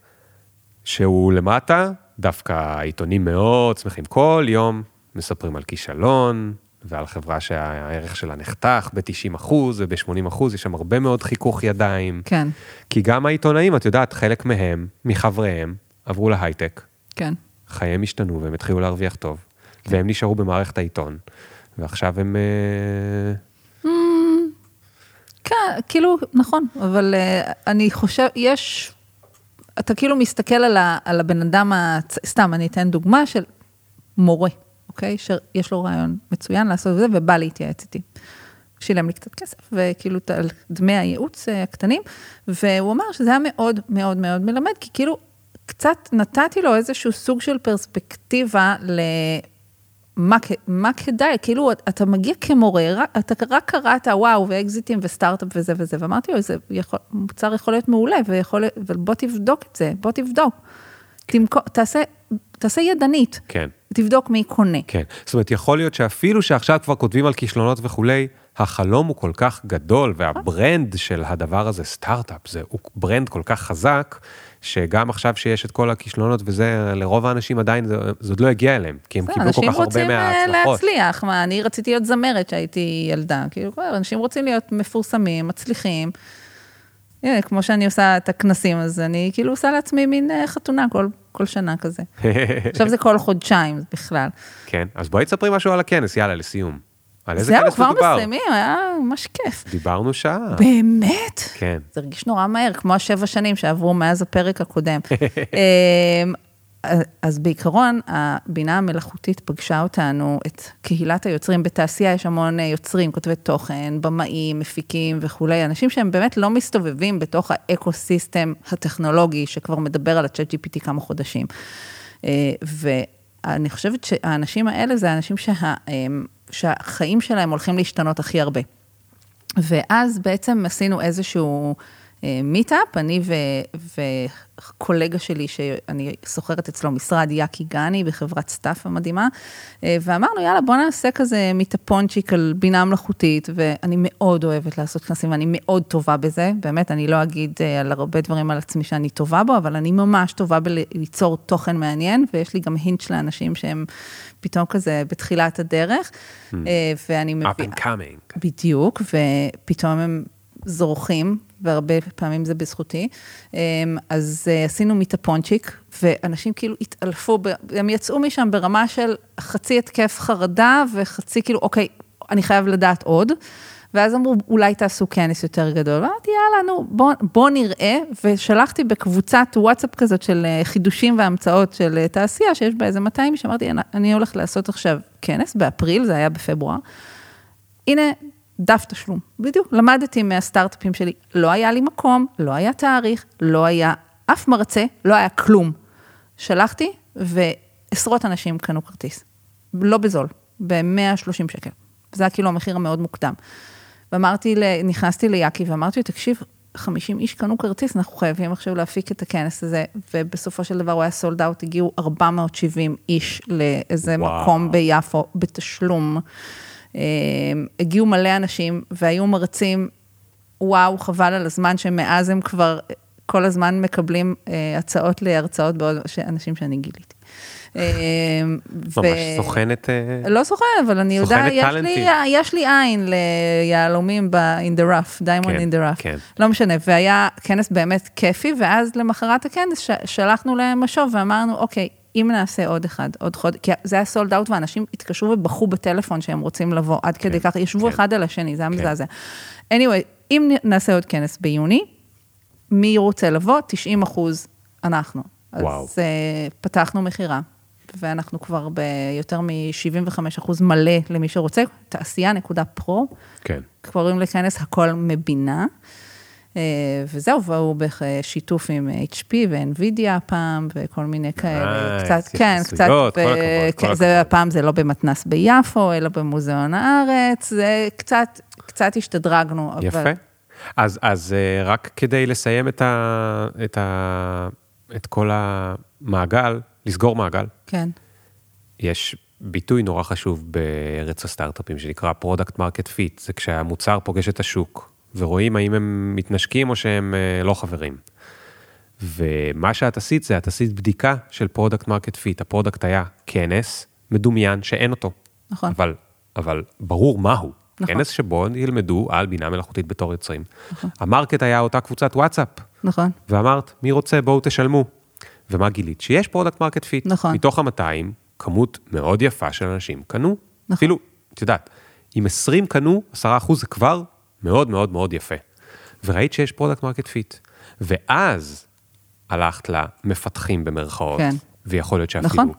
שהוא למטה, דווקא העיתונים מאוד שמחים. כל יום מספרים על כישלון ועל חברה שהערך שלה נחתך ב-90 אחוז וב-80 אחוז, יש שם הרבה מאוד חיכוך ידיים. כן, כי גם העיתונאים, את יודעת, חלק מהם, מחבריהם, עברו להייטק, כן. חייהם השתנו והם התחילו להרוויח טוב, והם נשארו במערכת העיתון, ועכשיו הם... אה, כן, כאילו, נכון, אבל uh, אני חושב, יש, אתה כאילו מסתכל על, ה, על הבן אדם, הצ... סתם, אני אתן דוגמה של מורה, אוקיי? שיש לו רעיון מצוין לעשות את זה, ובא להתייעץ איתי. שילם לי קצת כסף, וכאילו על דמי הייעוץ אה, הקטנים, והוא אמר שזה היה מאוד מאוד מאוד מלמד, כי כאילו, קצת נתתי לו איזשהו סוג של פרספקטיבה ל... מה, כדאי, כאילו אתה מגיע כמורה, אתה רק קראת וואו ואקזיטים וסטארט-אפ וזה וזה, ואמרתי לו, זה יכול, מוצר יכול להיות מעולה, ויכול, ובוא תבדוק את זה, בוא תבדוק. תמכור, תעשה, תעשה ידנית, כן. תבדוק מי קונה. כן, זאת אומרת, יכול להיות שאפילו שעכשיו כבר כותבים על כישלונות וכולי, החלום הוא כל כך גדול, וה brand של הדבר הזה, סטארט-אפ, זה הוא brand כל כך חזק, שגם עכשיו שיש את כל הכישלונות וזה, לרוב האנשים עדיין זה, זה עוד לא הגיע אליהם, כי הם בסדר, קיבלו כל אנשים כך הרבה רוצים אה, מההצלחות. להצליח, מה, אני רציתי להיות זמרת כשהייתי ילדה, כאילו, אנשים רוצים להיות מפורסמים, מצליחים. הנה, כמו שאני עושה את הכנסים, אז אני כאילו עושה לעצמי מין אה, חתונה כל, כל שנה כזה. עכשיו זה כל חודשיים בכלל. כן, אז בואי תספרי משהו על הכנס, יאללה, לסיום. על איזה זהו, כנס כבר מדובר? מסיימים, היה ממש כיף. דיברנו שעה. באמת? כן. זה הרגיש נורא מהר, כמו השבע שנים שעברו מאז הפרק הקודם. אז בעיקרון, הבינה המלאכותית פגשה אותנו, את קהילת היוצרים. בתעשייה יש המון אה, יוצרים, כותבי תוכן, במאים, מפיקים וכולי, אנשים שהם באמת לא מסתובבים בתוך האקו-סיסטם הטכנולוגי, שכבר מדבר על ה-chat GPT כמה חודשים. אה, ואני חושבת שהאנשים האלה זה האנשים שה, אמ, שהחיים שלהם הולכים להשתנות הכי הרבה. ואז בעצם עשינו איזשהו מיטאפ, אני ו, וקולגה שלי, שאני שוכרת אצלו משרד, יאקי גני, בחברת סטאפ המדהימה, אה, ואמרנו, יאללה, בוא נעשה כזה מיטאפונצ'יק על בינה מלאכותית, ואני מאוד אוהבת לעשות כנסים, ואני מאוד טובה בזה, באמת, אני לא אגיד אה, על הרבה דברים על עצמי שאני טובה בו, אבל אני ממש טובה בליצור תוכן מעניין, ויש לי גם hunch לאנשים שהם פתאום כזה בתחילת הדרך, אה, ואני Hmm. Up מביאה... and coming. בדיוק, ופתאום הם זורחים, והרבה פעמים זה בזכותי. אמ, אז אה, עשינו מיטפונצ'יק, ואנשים כאילו התעלפו, הם יצאו משם ברמה של חצי התקף חרדה, וחצי כאילו, אוקיי, אני חייב לדעת עוד. ואז אמרו, אולי תעשו כנס יותר גדול. ואמרתי, יאללה, נו, בוא, בוא נראה. ושלחתי בקבוצת וואטסאפ כזאת של אה, חידושים והמצאות של אה, תעשייה, שיש בה איזה 200 איש, אמרתי, אני הולכת לעשות עכשיו כנס באפריל, זה היה בפברואר. הנה, דף תשלום. בדיוק, למדתי מהסטארט-אפים שלי. לא היה לי מקום, לא היה תאריך, לא היה אף מרצה, לא היה כלום. שלחתי, ועשרות אנשים קנו כרטיס. לא בזול, ב-130 שקל. זה היה כאילו המחיר המאוד מוקדם. ואמרתי, נכנסתי ליאקי ואמרתי לו, תקשיב, 50 איש קנו כרטיס, אנחנו חייבים עכשיו להפיק את הכנס הזה, ובסופו של דבר הוא היה סולד אאוט, הגיעו 470 איש לאיזה וואו. מקום ביפו, בתשלום. אה, הגיעו מלא אנשים והיו מרצים, וואו, חבל על הזמן שמאז הם כבר כל הזמן מקבלים אה, הצעות להרצאות בעוד, אנשים שאני גיליתי. אה, ממש סוכנת... אה, לא סוכנת, אבל אני יודעת, יש. לי, עין ליהלומים ב-in the rough, diamond כן, in the rough. כן. לא משנה, והיה כנס באמת כיפי, ואז למחרת הכנס שלחנו להם משוב ואמרנו, אוקיי, אם נעשה עוד אחד, עוד חודש, כי זה היה סולד אאוט ואנשים התקשרו ובכו בטלפון שהם רוצים לבוא, עד כדי כך, ישבו כן. אחד על השני, זה היה כן. מזעזע. anyway, אם נעשה עוד כנס ביוני, מי רוצה לבוא? 90 אחוז אנחנו. וואו. אז uh, פתחנו מכירה. ואנחנו כבר ביותר מ-75% מלא למי שרוצה, תעשייה.פרו, כן. קוראים לכנס הכל מבינה. אה, וזהו, והוא בשיתוף עם HP ו-NVIDIA הפעם, וכל מיני כאלה, Nice, קצת, כן, קצת, כל כן, זה. הפעם זה לא במתנ"ס ביפו, אלא במוזיאון הארץ, זה קצת, קצת השתדרגנו. יפה. אז, אז אה, רק כדי לסיים את, ה, את, ה, את כל המעגל, לסגור מעגל, כן, יש ביטוי נורא חשוב בארץ הסטארט-אפים שנקרא product market fit, זה כשהמוצר פוגש את השוק, ורואים האם הם מתנשקים או שהם אה, לא חברים. ומה שאת עשית זה, את עשית בדיקה של product market fit. ה product היה כנס מדומיין שאין אותו. נכון. אבל, אבל ברור מהו. נכון. כנס שבו ילמדו על בינה מלאכותית בתור יוצרים. ה market היה אותה קבוצת וואטסאפ, נכון, ואמרת, מי רוצה, בואו תשלמו. ומה גילית? שיש product market fit. נכון. מתוך ה-200, כמות מאוד יפה של אנשים קנו. נכון. אפילו, את יודעת, אם 20 קנו, 10 אחוז זה כבר מאוד מאוד מאוד יפה. וראית שיש product market fit. ואז הלכת למפתחים במרכאות, כן. ויכול להיות שאפילו נכון.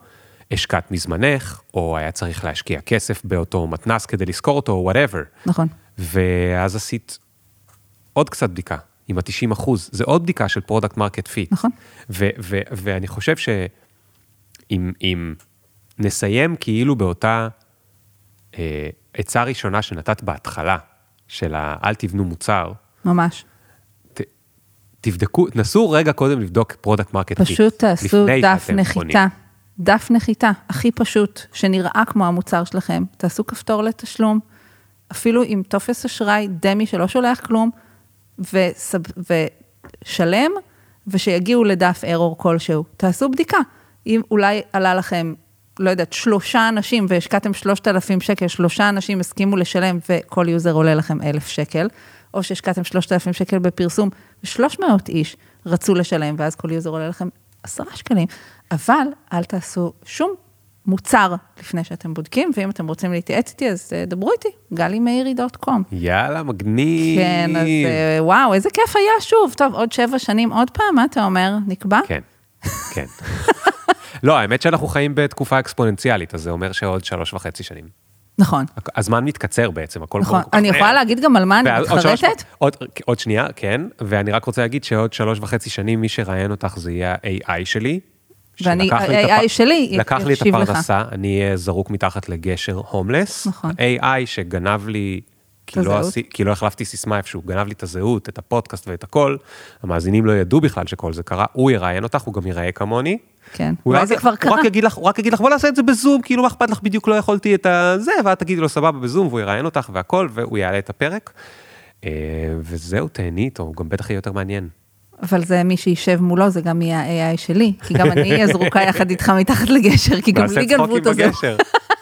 השקעת מזמנך, או היה צריך להשקיע כסף באותו מתנ"ס כדי לשכור אותו, או whatever. נכון. ואז עשית עוד קצת בדיקה, עם ה-90 אחוז, זה עוד בדיקה של product market fit. נכון. ו- ו- ואני חושב שאם אם נסיים כאילו באותה אה, עצה ראשונה שנתת בהתחלה, של ה- אל תבנו מוצר, ממש. ת, תבדקו, תנסו רגע קודם לבדוק product market fit. פשוט תעשו דף נחיתה. קונים. דף נחיתה, הכי פשוט, שנראה כמו המוצר שלכם. תעשו כפתור לתשלום, אפילו עם טופס אשראי dummy שלא שולח כלום, וסב, ושלם, ושיגיעו לדף ארור כלשהו. תעשו בדיקה. אם אולי עלה לכם, לא יודעת, שלושה אנשים והשקעתם שלושת אלפים שקל, שלושה אנשים הסכימו לשלם וכל user עולה לכם אלף שקל, או שהשקעתם שלושת אלפים שקל בפרסום, ושלוש מאות איש רצו לשלם, ואז כל user עולה לכם עשרה שקלים, אבל אל תעשו שום מוצר לפני שאתם בודקים, ואם אתם רוצים להתייעץ איתי, אז אה, דברו איתי, galimeiri.com. יאללה, מגניב. כן, אז אה, וואו, איזה כיף היה שוב. טוב, עוד שבע שנים עוד פעם, מה אתה אומר? נקבע? כן, כן. לא, האמת שאנחנו חיים בתקופה אקספוננציאלית, אז זה אומר שעוד שלוש וחצי שנים. נכון, הזמן מתקצר בעצם, הכל נכון. כך אני. יכולה להגיד גם על מה אני מתחרטת? עוד, עוד שנייה, כן, ואני רק רוצה להגיד שעוד שלוש וחצי שנים מי שראיין אותך זה יהיה ה-AI שלי. ואני- ה-AI שלי לקח לי את. הפרנסה, אני אהיה זרוק מתחת לגשר הומלס. נכון. AI שגנב לי, כי לא. עשי, כי לא החלפתי סיסמה איפשהו, גנב לי את הזהות, את הפודקאסט ואת הכל, המאזינים לא ידעו בכלל שכל זה קרה, הוא יראיין אותך, הוא גם ייראה כמוני. כן, אולי זה כבר הוא קרה. רק יגיד לך, הוא רק יגיד לך, בוא נעשה את זה בזום, כאילו מה אכפת לך, בדיוק לא יכולתי את הזה, ואת תגידי לו סבבה בזום, והוא יראיין אותך והכל, והוא יעלה את הפרק. אה, וזהו, תהני איתו, הוא גם בטח יהיה יותר מעניין. אבל זה מי שישב מולו, זה גם יהיה ה-AI שלי, כי גם אני אהיה זרוקה יחד איתך מתחת לגשר, כי גם לי גנבו את הזהות. בגשר.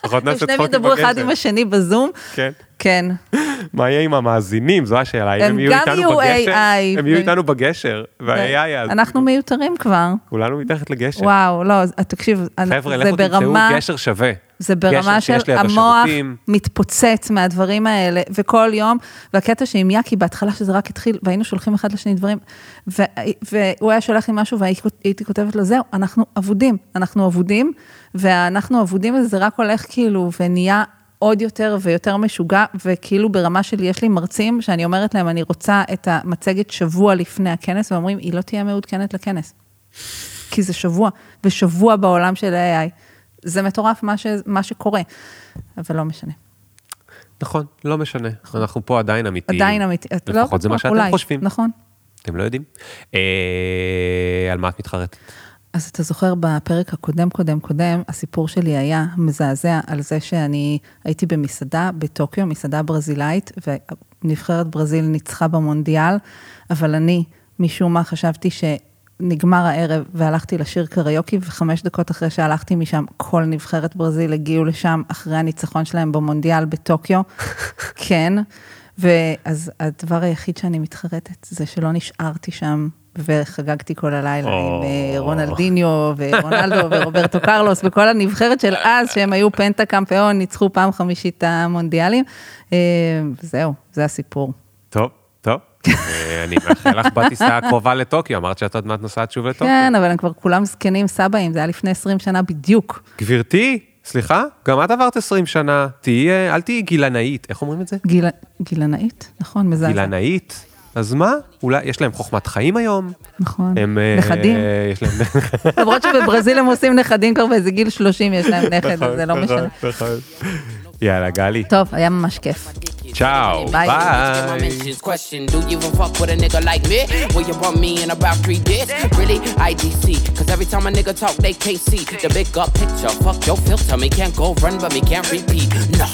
לפחות נעשה שניהם צחוקים ידברו אחד בגשר. עם השני בזום. כן. כן, מה יהיה עם המאזינים? זו השאלה. הם יהיו גם איתנו בגשר? הם יהיו איתנו בגשר, וה-AI יעז. אנחנו מיותרים כבר. כולנו מתחת לגשר. וואו, לא, אז תקשיב, חבר'ה, זה לכו תמצאו ברמה, גשר שווה. זה ברמה של המוח. מתפוצץ מהדברים האלה, וכל יום, והקטע שעם יאקי בהתחלה שזה רק התחיל, והיינו שולחים אחד לשני דברים, והוא היה שולח לי משהו והייתי כותבת לו, זהו, אנחנו אבודים, אנחנו אבודים, והאנחנו אבודים הזה זה רק הולך כאילו, ונהיה עוד יותר ויותר משוגע, וכאילו ברמה של, יש לי מרצים שאני אומרת להם, אני רוצה את המצגת שבוע לפני הכנס, ואומרים, היא לא תהיה מעודכנת לכנס. כי זה שבוע, ושבוע בעולם של ה-AI. זה מטורף מה, ש, מה שקורה, אבל לא משנה. נכון, לא משנה. אנחנו פה עדיין אמיתיים. עדיין אמיתי, את לא לפחות זה מה שאתם אולי, חושבים. נכון. אתם לא יודעים. אה, על מה את מתחרטת? אז אתה זוכר בפרק הקודם, קודם, קודם, הסיפור שלי היה מזעזע על זה שאני הייתי במסעדה בטוקיו, מסעדה ברזילאית, ונבחרת ברזיל ניצחה במונדיאל, אבל אני, משום מה, חשבתי שנגמר הערב והלכתי לשיר קריוקי, וחמש דקות אחרי שהלכתי משם, כל נבחרת ברזיל הגיעו לשם אחרי הניצחון שלהם במונדיאל בטוקיו. כן. ואז הדבר היחיד שאני מתחרטת זה שלא נשארתי שם וחגגתי כל הלילה עם אה, רונלדיניו ורונלדו ורוברטו קרלוס וכל הנבחרת של אז, שהם היו פנטה קמפיון, ניצחו פעם חמישית המונדיאלים. אה, וזהו, זה הסיפור. טוב, טוב. אה, אני מאחל לך בטיסה הקרובה לטוקיו, אמרת שאת עוד מעט נוסעת שוב לטוקיו. כן, אבל הם כבר כולם זקנים סבאים, זה היה לפני 20 שנה בדיוק. גברתי, סליחה, גם את עברת 20 שנה, תהיי, אל תהיי גילנאית, איך אומרים את זה? גיל... גילנאית, נכון, מזעזע. גילנאית. אז מה? אולי יש להם חוכמת חיים היום? נכון, הם... אה, נכדים. יש להם... למרות שבברזיל הם עושים נכדים כבר באיזה גיל 30 יש להם נכד, אז זה לא נכון, משנה. נכון. יאללה, גלי. טוב, היה ממש כיף. צ'או, ביי. Get my ביי. mentions question. Do you even fuck with a nigga like me? Will you bump me in about three days? Really? IDC. Cause every time a nigga talk, they see the big up picture. Fuck your filter. Me can't go run, but me can't repeat. No.